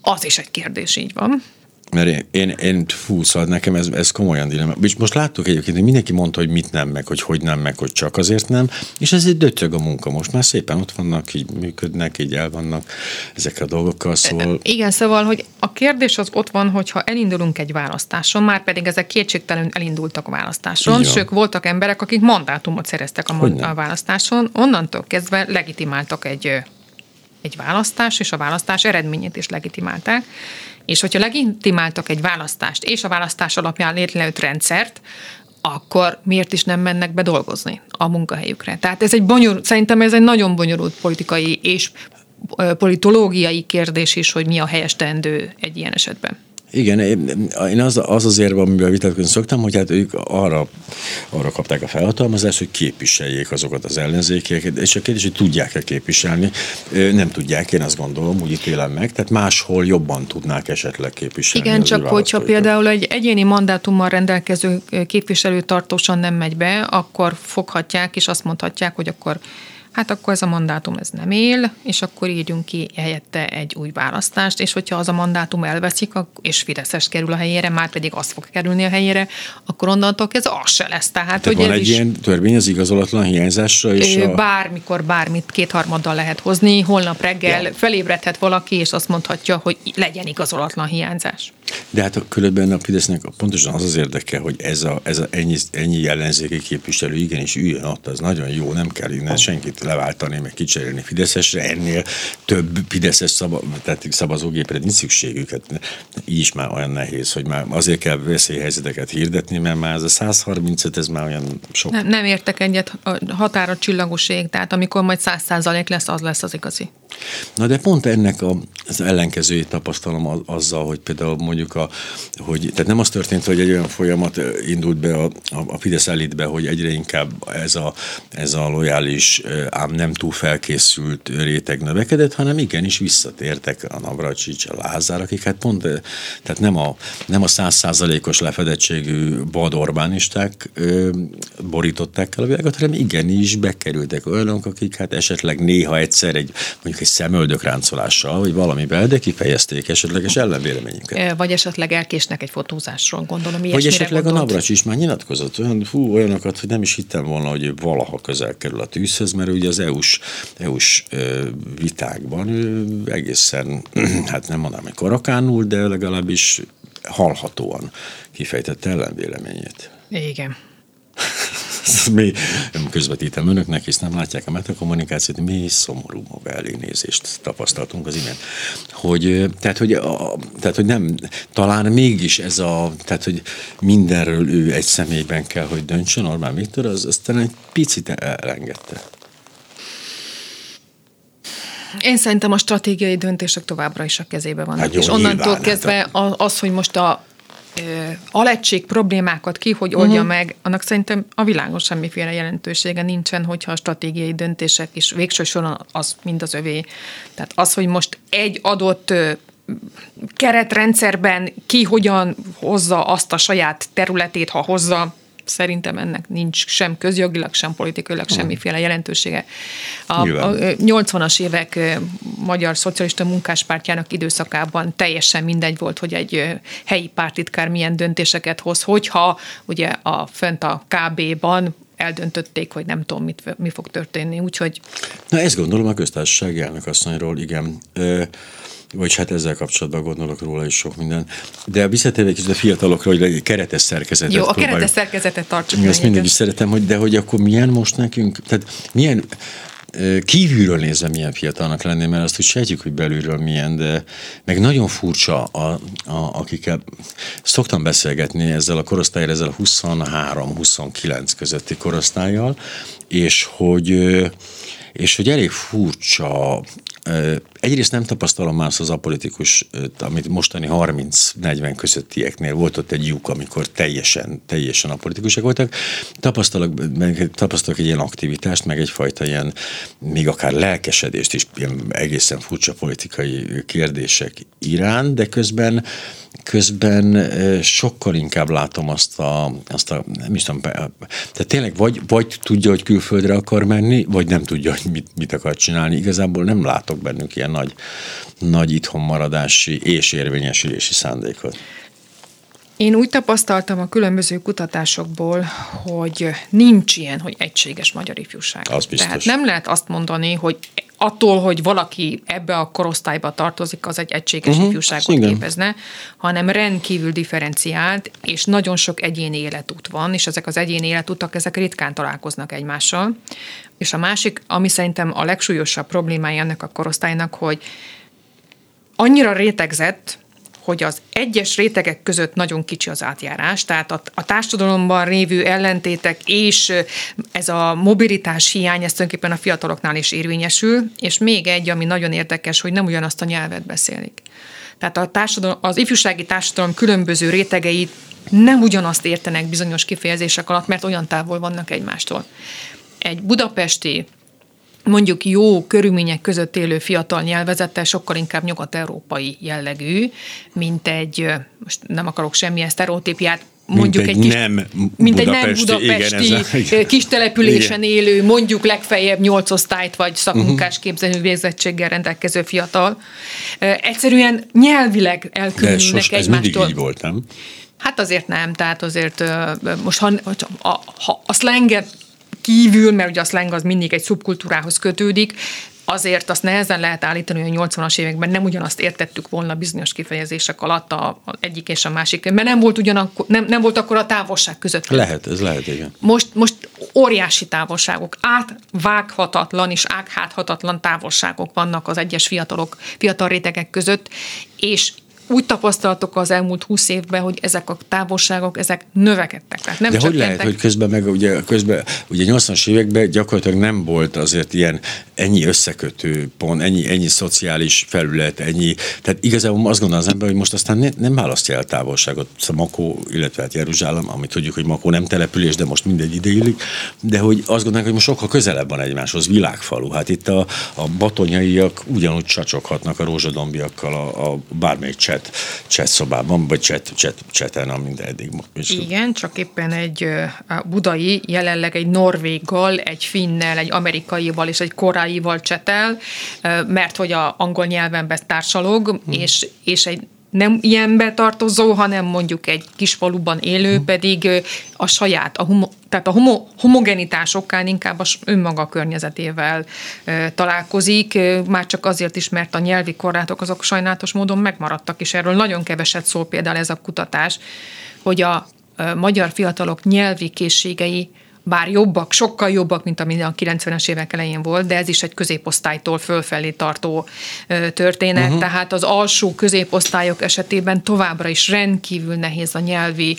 Az is egy kérdés, így van. Mert én, én, fú, szóval nekem ez, ez komolyan dilemma. És most láttuk egyébként, hogy mindenki mondta, hogy mit nem, meg hogy hogy nem, meg hogy csak azért nem, és ez egy döcög a munka most. Már szépen ott vannak, így működnek, így el vannak ezekkel a dolgokkal, szóval... Igen, szóval, hogy a kérdés az ott van, hogyha elindulunk egy választáson, már pedig ezek kétségtelenül elindultak a választáson, sőt, voltak emberek, akik mandátumot szereztek a, a választáson, onnantól kezdve legitimáltak egy egy választás, és a választás eredményét is legitimálták. És hogyha legitimáltak egy választást, és a választás alapján létrejött rendszert, akkor miért is nem mennek be dolgozni a munkahelyükre? Tehát ez egy bonyolult, szerintem ez egy nagyon bonyolult politikai és politológiai kérdés is, hogy mi a helyes teendő egy ilyen esetben. Igen, én az, az azért, amivel vitatkozni szoktam, hogy hát ők arra, arra kapták a felhatalmazást, hogy képviseljék azokat az ellenzékeket, és a kérdés, hogy tudják-e képviselni. Nem tudják, én azt gondolom, úgy ítélem meg, tehát máshol jobban tudnák esetleg képviselni. Igen, csak hogyha például egy egyéni mandátummal rendelkező képviselő tartósan nem megy be, akkor foghatják, és azt mondhatják, hogy akkor hát akkor ez a mandátum ez nem él, és akkor írjunk ki helyette egy új választást, és hogyha az a mandátum elveszik, és Fideszes kerül a helyére, már pedig az fog kerülni a helyére, akkor onnantól ez az se lesz. Tehát, hogy van egy is, ilyen törvény az igazolatlan hiányzásra? És a... Bármikor bármit kétharmaddal lehet hozni, holnap reggel ja. felébredhet valaki, és azt mondhatja, hogy legyen igazolatlan hiányzás. De hát a különben a Fidesznek pontosan az az érdeke, hogy ez a, ez a ennyi, ennyi ellenzéki képviselő igenis üljön ott, az nagyon jó, nem kell innen senkit leváltani, meg kicserélni Fideszesre, ennél több Fideszes szava, tehát szavazógépre nincs szükségük. Hát így is már olyan nehéz, hogy már azért kell veszélyhelyzeteket hirdetni, mert már ez a 135, ez már olyan sok. Nem, nem értek egyet, a határa csillagoség, tehát amikor majd 100% lesz, az lesz az igazi. Na de pont ennek a, az ellenkezőjét tapasztalom azzal, hogy például mondjuk a, hogy, tehát nem az történt, hogy egy olyan folyamat indult be a, a Fidesz elitbe, hogy egyre inkább ez a, ez a lojális, ám nem túl felkészült réteg növekedett, hanem igenis visszatértek a Navracsics, a Lázár, akik hát pont, tehát nem a, nem a százszázalékos lefedettségű bad Orbánisták ö, borították el a világot, hanem igenis bekerültek olyanok, akik hát esetleg néha egyszer egy mondjuk egy szemöldök ráncolással, vagy valamivel, de kifejezték esetleges ellenvéleményüket. Vagy esetleg elkésnek egy fotózásról, gondolom. Vagy esetleg gondolt. a Navracs is már nyilatkozott olyan, fú, olyanokat, hogy nem is hittem volna, hogy valaha közel kerül a tűzhöz, mert ugye az EU-s, EU-s vitákban ő egészen, hát nem mondanám, hogy karakánul, de legalábbis hallhatóan kifejtette ellenvéleményét. Igen. mi közvetítem önöknek, hisz nem látják a metakommunikációt, mi szomorú mobilnézést tapasztaltunk az imént. Hogy, tehát, hogy, a, tehát, hogy nem, talán mégis ez a, tehát, hogy mindenről ő egy személyben kell, hogy döntsön, Orbán Viktor, az, az talán egy picit elengedte. Én szerintem a stratégiai döntések továbbra is a kezébe vannak. Hát jó, és onnantól nyilván, kezdve hát az, hogy most a alegység problémákat ki, hogy oldja uh-huh. meg, annak szerintem a világon semmiféle jelentősége nincsen, hogyha a stratégiai döntések is végső soron az mind az övé. Tehát az, hogy most egy adott keretrendszerben ki hogyan hozza azt a saját területét, ha hozza, szerintem ennek nincs sem közjogilag, sem politikailag hmm. semmiféle jelentősége. A, a 80-as évek magyar szocialista munkáspártjának időszakában teljesen mindegy volt, hogy egy helyi pártitkár milyen döntéseket hoz, hogyha ugye a fönt a KB-ban eldöntötték, hogy nem tudom, mit, mi fog történni, úgyhogy... Na ezt gondolom a köztársaság elnök asszonyról, igen. Vagy hát ezzel kapcsolatban gondolok róla is sok minden. De visszatérve kicsit a fiatalokra, hogy egy keretes szerkezetet Jó, a keretes szerkezetet tartsuk Ezt mindig is szeretem, hogy de hogy akkor milyen most nekünk, tehát milyen kívülről nézve milyen fiatalnak lenni, mert azt úgy sejtjük, hogy belülről milyen, de meg nagyon furcsa, a, a, akikkel szoktam beszélgetni ezzel a korosztályra, ezzel a 23-29 közötti korosztályjal, és hogy és hogy elég furcsa Egyrészt nem tapasztalom már az apolitikus, amit mostani 30-40 közöttieknél volt ott egy lyuk, amikor teljesen, teljesen apolitikusak voltak. Tapasztalok, tapasztalok egy ilyen aktivitást, meg egyfajta ilyen, még akár lelkesedést is, ilyen egészen furcsa politikai kérdések irán, de közben közben sokkal inkább látom azt a, azt a nem is tudom, tehát tényleg vagy, vagy tudja, hogy külföldre akar menni, vagy nem tudja, hogy mit, mit akar csinálni. Igazából nem látok bennünk ilyen nagy, nagy itthonmaradási és érvényesülési szándékot. Én úgy tapasztaltam a különböző kutatásokból, hogy nincs ilyen, hogy egységes magyar ifjúság. Az biztos. Tehát nem lehet azt mondani, hogy attól, hogy valaki ebbe a korosztályba tartozik, az egy egységes uh-huh, ifjúságot igen. képezne, hanem rendkívül differenciált, és nagyon sok egyéni életút van, és ezek az egyéni életutak, ezek ritkán találkoznak egymással. És a másik, ami szerintem a legsúlyosabb problémája ennek a korosztálynak, hogy annyira rétegzett, hogy az egyes rétegek között nagyon kicsi az átjárás, tehát a, a társadalomban révő ellentétek és ez a mobilitás hiány, ez tulajdonképpen a fiataloknál is érvényesül, és még egy, ami nagyon érdekes, hogy nem ugyanazt a nyelvet beszélik. Tehát a társadalom, az ifjúsági társadalom különböző rétegeit nem ugyanazt értenek bizonyos kifejezések alatt, mert olyan távol vannak egymástól. Egy budapesti mondjuk jó körülmények között élő fiatal nyelvezettel sokkal inkább nyugat-európai jellegű, mint egy, most nem akarok semmilyen sztereotípiát mondjuk mint egy, egy kis, nem mint egy nem budapesti, budapesti igen, ez a- kis településen élő, mondjuk legfeljebb nyolc osztályt vagy szakmunkás képzelő végzettséggel rendelkező fiatal. Egyszerűen nyelvileg elkülönülnek sos, ez egymástól. így volt, nem? Hát azért nem, tehát azért most ha, ha, ha a szlenget kívül, mert ugye a szleng az mindig egy szubkultúrához kötődik, azért azt nehezen lehet állítani, hogy a 80-as években nem ugyanazt értettük volna bizonyos kifejezések alatt a, a egyik és a másik, mert nem volt ugyanakkor, nem, nem volt akkor a távolság között. Lehet, ez lehet, igen. Most, most óriási távolságok, átvághatatlan és ágháthatatlan távolságok vannak az egyes fiatalok, fiatal rétegek között, és úgy tapasztaltok az elmúlt húsz évben, hogy ezek a távolságok, ezek növekedtek. Tehát nem De hogy lehet, hogy közben meg ugye, közben, ugye 80-as években gyakorlatilag nem volt azért ilyen ennyi összekötő pont, ennyi, ennyi szociális felület, ennyi, tehát igazából azt gondol az ember, hogy most aztán ne, nem választja el távolságot, szóval Makó, illetve hát Jeruzsálem, amit tudjuk, hogy Makó nem település, de most mindegy ideillik, de hogy azt gondolják, hogy most sokkal közelebb van egymáshoz, világfalu. Hát itt a, a batonyaiak ugyanúgy csacsoghatnak a rózsadombiakkal a, a bármelyik cset, cset szobában, vagy cset, cset, cseten, amint eddig. Igen, csak éppen egy a budai jelenleg egy norvéggal, egy finnel, egy amerikaival és egy koráival csetel, mert hogy a angol nyelven társalog, hmm. és, és egy nem ilyenbe tartozó, hanem mondjuk egy kis faluban élő hmm. pedig a saját, a homo, tehát a homo, homogenitás okán inkább a s- önmaga környezetével ö, találkozik, már csak azért is, mert a nyelvi korlátok azok sajnálatos módon megmaradtak, és erről nagyon keveset szól például ez a kutatás, hogy a ö, magyar fiatalok nyelvi készségei bár jobbak, sokkal jobbak, mint ami a 90-es évek elején volt, de ez is egy középosztálytól fölfelé tartó történet. Uh-huh. Tehát az alsó középosztályok esetében továbbra is rendkívül nehéz a nyelvi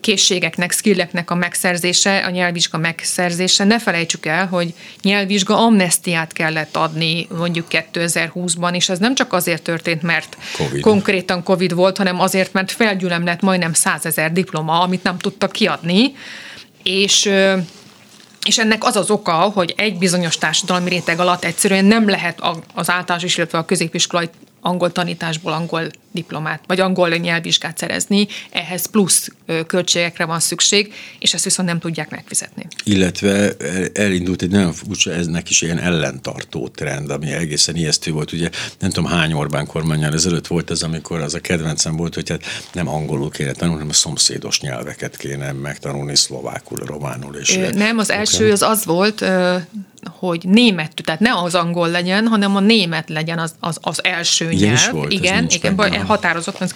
készségeknek, skilleknek a megszerzése, a nyelvvizsga megszerzése. Ne felejtsük el, hogy nyelvvizsga amnestiát kellett adni mondjuk 2020-ban, és ez nem csak azért történt, mert Covid. konkrétan Covid volt, hanem azért, mert felgyűlöm lett majdnem százezer diploma, amit nem tudtak kiadni, és és ennek az az oka, hogy egy bizonyos társadalmi réteg alatt egyszerűen nem lehet az általános, illetve a középiskolai angol tanításból angol diplomát, vagy angol nyelvvizsgát szerezni, ehhez plusz költségekre van szükség, és ezt viszont nem tudják megfizetni. Illetve el- elindult egy nagyon furcsa, eznek is ilyen ellentartó trend, ami egészen ijesztő volt. Ugye nem tudom hány Orbán kormányjal ezelőtt volt ez, amikor az a kedvencem volt, hogy hát nem angolul kéne tanulni, hanem a szomszédos nyelveket kéne megtanulni, szlovákul, románul és Ö, Nem, az első az az volt, hogy német, tehát ne az angol legyen, hanem a német legyen az, az, az első Ilyen nyelv. volt, igen, igen, aha. határozottan, ez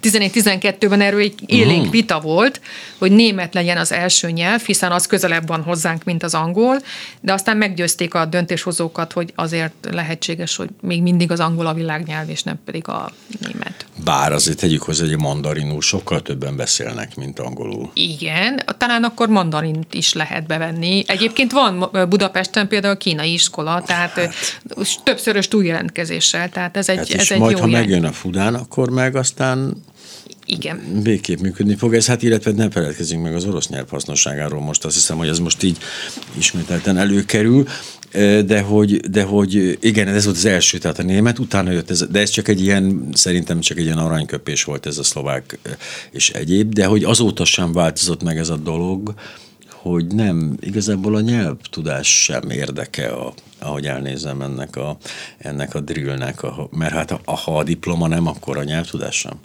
2011-12-ben erről egy élénk Mhm. vita volt, hogy német legyen az első nyelv, hiszen az közelebb van hozzánk, mint az angol, de aztán meggyőzték a döntéshozókat, hogy azért lehetséges, hogy még mindig az angol a világnyelv, és nem pedig a német. Bár azért tegyük hozzá, hogy a mandarinul sokkal többen beszélnek, mint angolul. Igen, talán akkor mandarint is lehet bevenni. Egyébként van Budapesten például kínai iskola, tehát hát. többszörös túljelentkezéssel, tehát ez egy, Hát ez egy majd, jó ha jel. megjön a Fudán, akkor meg aztán Igen. végképp működni fog ez, hát illetve nem feledkezzünk meg az orosz nyelv hasznosságáról most, azt hiszem, hogy ez most így ismételten előkerül, de hogy, de hogy igen, ez volt az első, tehát a német, utána jött ez, de ez csak egy ilyen, szerintem csak egy ilyen aranyköpés volt ez a szlovák és egyéb, de hogy azóta sem változott meg ez a dolog, hogy nem, igazából a nyelvtudás sem érdeke, a, ahogy elnézem ennek a, ennek a drillnek, a, mert hát ha, ha a diploma nem, akkor a nyelvtudás sem.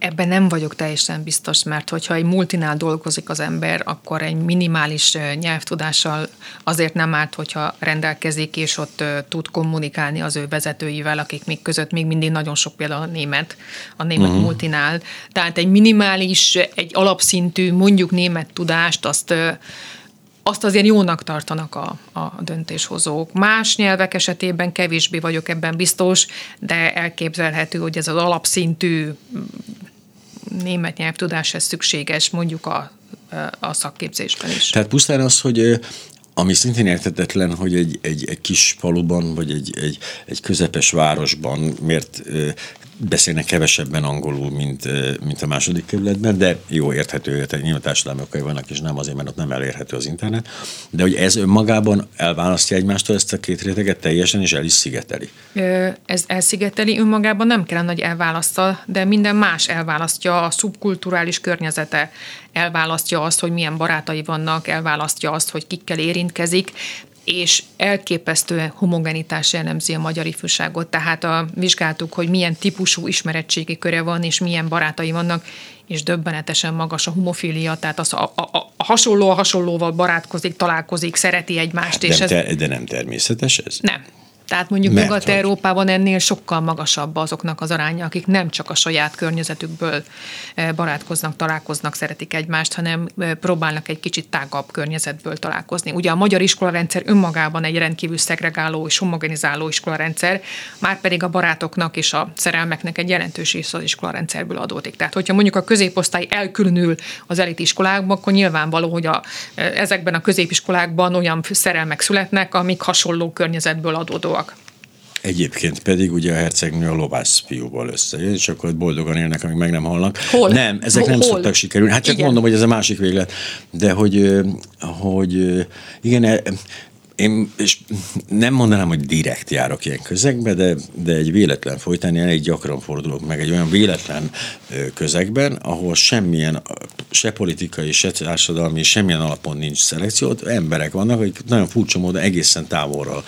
Ebben nem vagyok teljesen biztos, mert hogyha egy multinál dolgozik az ember, akkor egy minimális nyelvtudással azért nem árt, hogyha rendelkezik, és ott tud kommunikálni az ő vezetőivel, akik még között még mindig nagyon sok például a német, a német uh-huh. multinál. Tehát egy minimális, egy alapszintű, mondjuk német tudást, azt azt azért jónak tartanak a, a döntéshozók. Más nyelvek esetében kevésbé vagyok ebben biztos, de elképzelhető, hogy ez az alapszintű német nyelvtudás ez szükséges mondjuk a, a szakképzésben is. Tehát pusztán az, hogy ami szintén értetetlen, hogy egy, egy, egy kis faluban, vagy egy, egy, egy közepes városban miért beszélnek kevesebben angolul, mint, mint a második kerületben, de jó érthető, érthető nyilván társadalmi okai vannak, és nem azért, mert ott nem elérhető az internet, de hogy ez önmagában elválasztja egymástól ezt a két réteget teljesen, és el is szigeteli. Ez elszigeteli önmagában nem kellene, hogy elválaszta, de minden más elválasztja. A szubkulturális környezete, elválasztja azt, hogy milyen barátai vannak, elválasztja azt, hogy kikkel érintkezik, és elképesztően homogenitás jellemzi a magyar ifjúságot. Tehát a, vizsgáltuk, hogy milyen típusú ismerettségi köre van, és milyen barátai vannak, és döbbenetesen magas a homofília, tehát az a, a, a hasonló a hasonlóval barátkozik, találkozik, szereti egymást. Hát és nem ez, te, de nem természetes ez? nem. Tehát mondjuk Mert Nyugat-Európában ennél sokkal magasabb azoknak az aránya, akik nem csak a saját környezetükből eh, barátkoznak, találkoznak, szeretik egymást, hanem eh, próbálnak egy kicsit tágabb környezetből találkozni. Ugye a magyar iskolarendszer önmagában egy rendkívül szegregáló és homogenizáló iskolarendszer, már pedig a barátoknak és a szerelmeknek egy jelentős része az iskolarendszerből adódik. Tehát, hogyha mondjuk a középosztály elkülönül az elit iskolákban, akkor nyilvánvaló, hogy a, eh, ezekben a középiskolákban olyan szerelmek születnek, amik hasonló környezetből adódóak. Egyébként pedig ugye a hercegnő a lovász fiúval összejön, és akkor boldogan élnek, amíg meg nem halnak. Hol? Nem, ezek nem Hol? szoktak sikerülni. Hát csak Igen. mondom, hogy ez a másik véglet. De hogy, hogy igen, e- én és nem mondanám, hogy direkt járok ilyen közegbe, de, de egy véletlen folytán én elég gyakran fordulok meg egy olyan véletlen közegben, ahol semmilyen, se politikai, se társadalmi, semmilyen alapon nincs szelekció, ott emberek vannak, akik nagyon furcsa módon egészen távolról,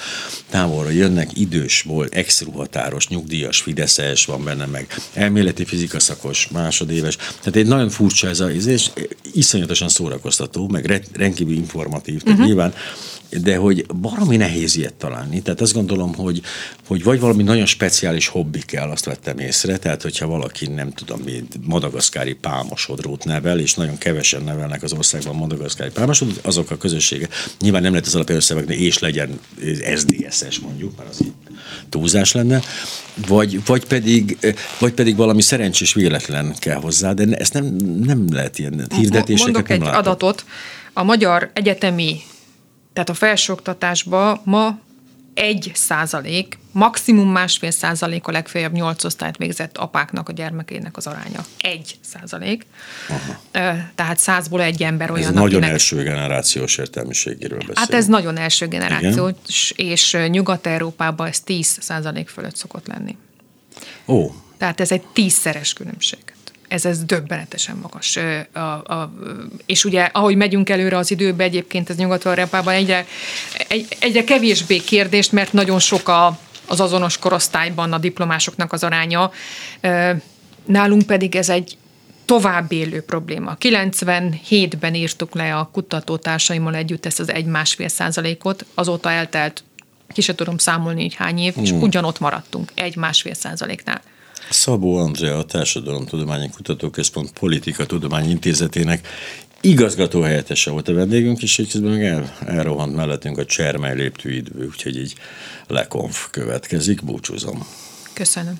távolra jönnek, idős volt, ex-ruhatáros, nyugdíjas, fideszes van benne meg, elméleti fizika szakos, másodéves. Tehát egy nagyon furcsa ez a és iszonyatosan szórakoztató, meg re- rendkívül informatív. Tehát uh-huh. nyilván de hogy baromi nehéz ilyet találni. Tehát azt gondolom, hogy, hogy vagy valami nagyon speciális hobbi kell, azt vettem észre, tehát hogyha valaki nem tudom, mi madagaszkári pálmosodrót nevel, és nagyon kevesen nevelnek az országban madagaszkári pálmosodrót, azok a közössége. Nyilván nem lehet az alapján összevetni, és legyen SDSS mondjuk, mert az így túlzás lenne, vagy, vagy, pedig, vagy pedig valami szerencsés véletlen kell hozzá, de ezt nem, nem lehet ilyen hirdetéseket Mondok nem egy látok. adatot. A magyar egyetemi, tehát a felsőoktatásban ma egy százalék, maximum másfél százalék a legfeljebb nyolc osztályt végzett apáknak a gyermekének az aránya. Egy százalék. Ö, Tehát százból egy ember olyan, Ez nagyon akinek... első generációs értelmiségéről beszélünk. Hát ez nagyon első generációs, és Nyugat-Európában ez 10 százalék fölött szokott lenni. Ó, Tehát ez egy tízszeres különbség. Ez, ez döbbenetesen magas. A, a, és ugye, ahogy megyünk előre az időbe, egyébként ez Nyugat-Európában egyre, egy, egyre kevésbé kérdést, mert nagyon sok a, az azonos korosztályban a diplomásoknak az aránya. Nálunk pedig ez egy tovább élő probléma. 97-ben írtuk le a kutatótársaimmal együtt ezt az egy-másfél százalékot, azóta eltelt, ki se tudom számolni, hogy hány év, és ugyanott maradtunk, egy-másfél százaléknál. Szabó Andrea, a Társadalomtudományi Kutatóközpont Politika Tudományi Intézetének igazgató helyettese volt a vendégünk, és így közben meg el, elrohant mellettünk a Csermely léptőidő, úgyhogy így lekonf következik, búcsúzom. Köszönöm.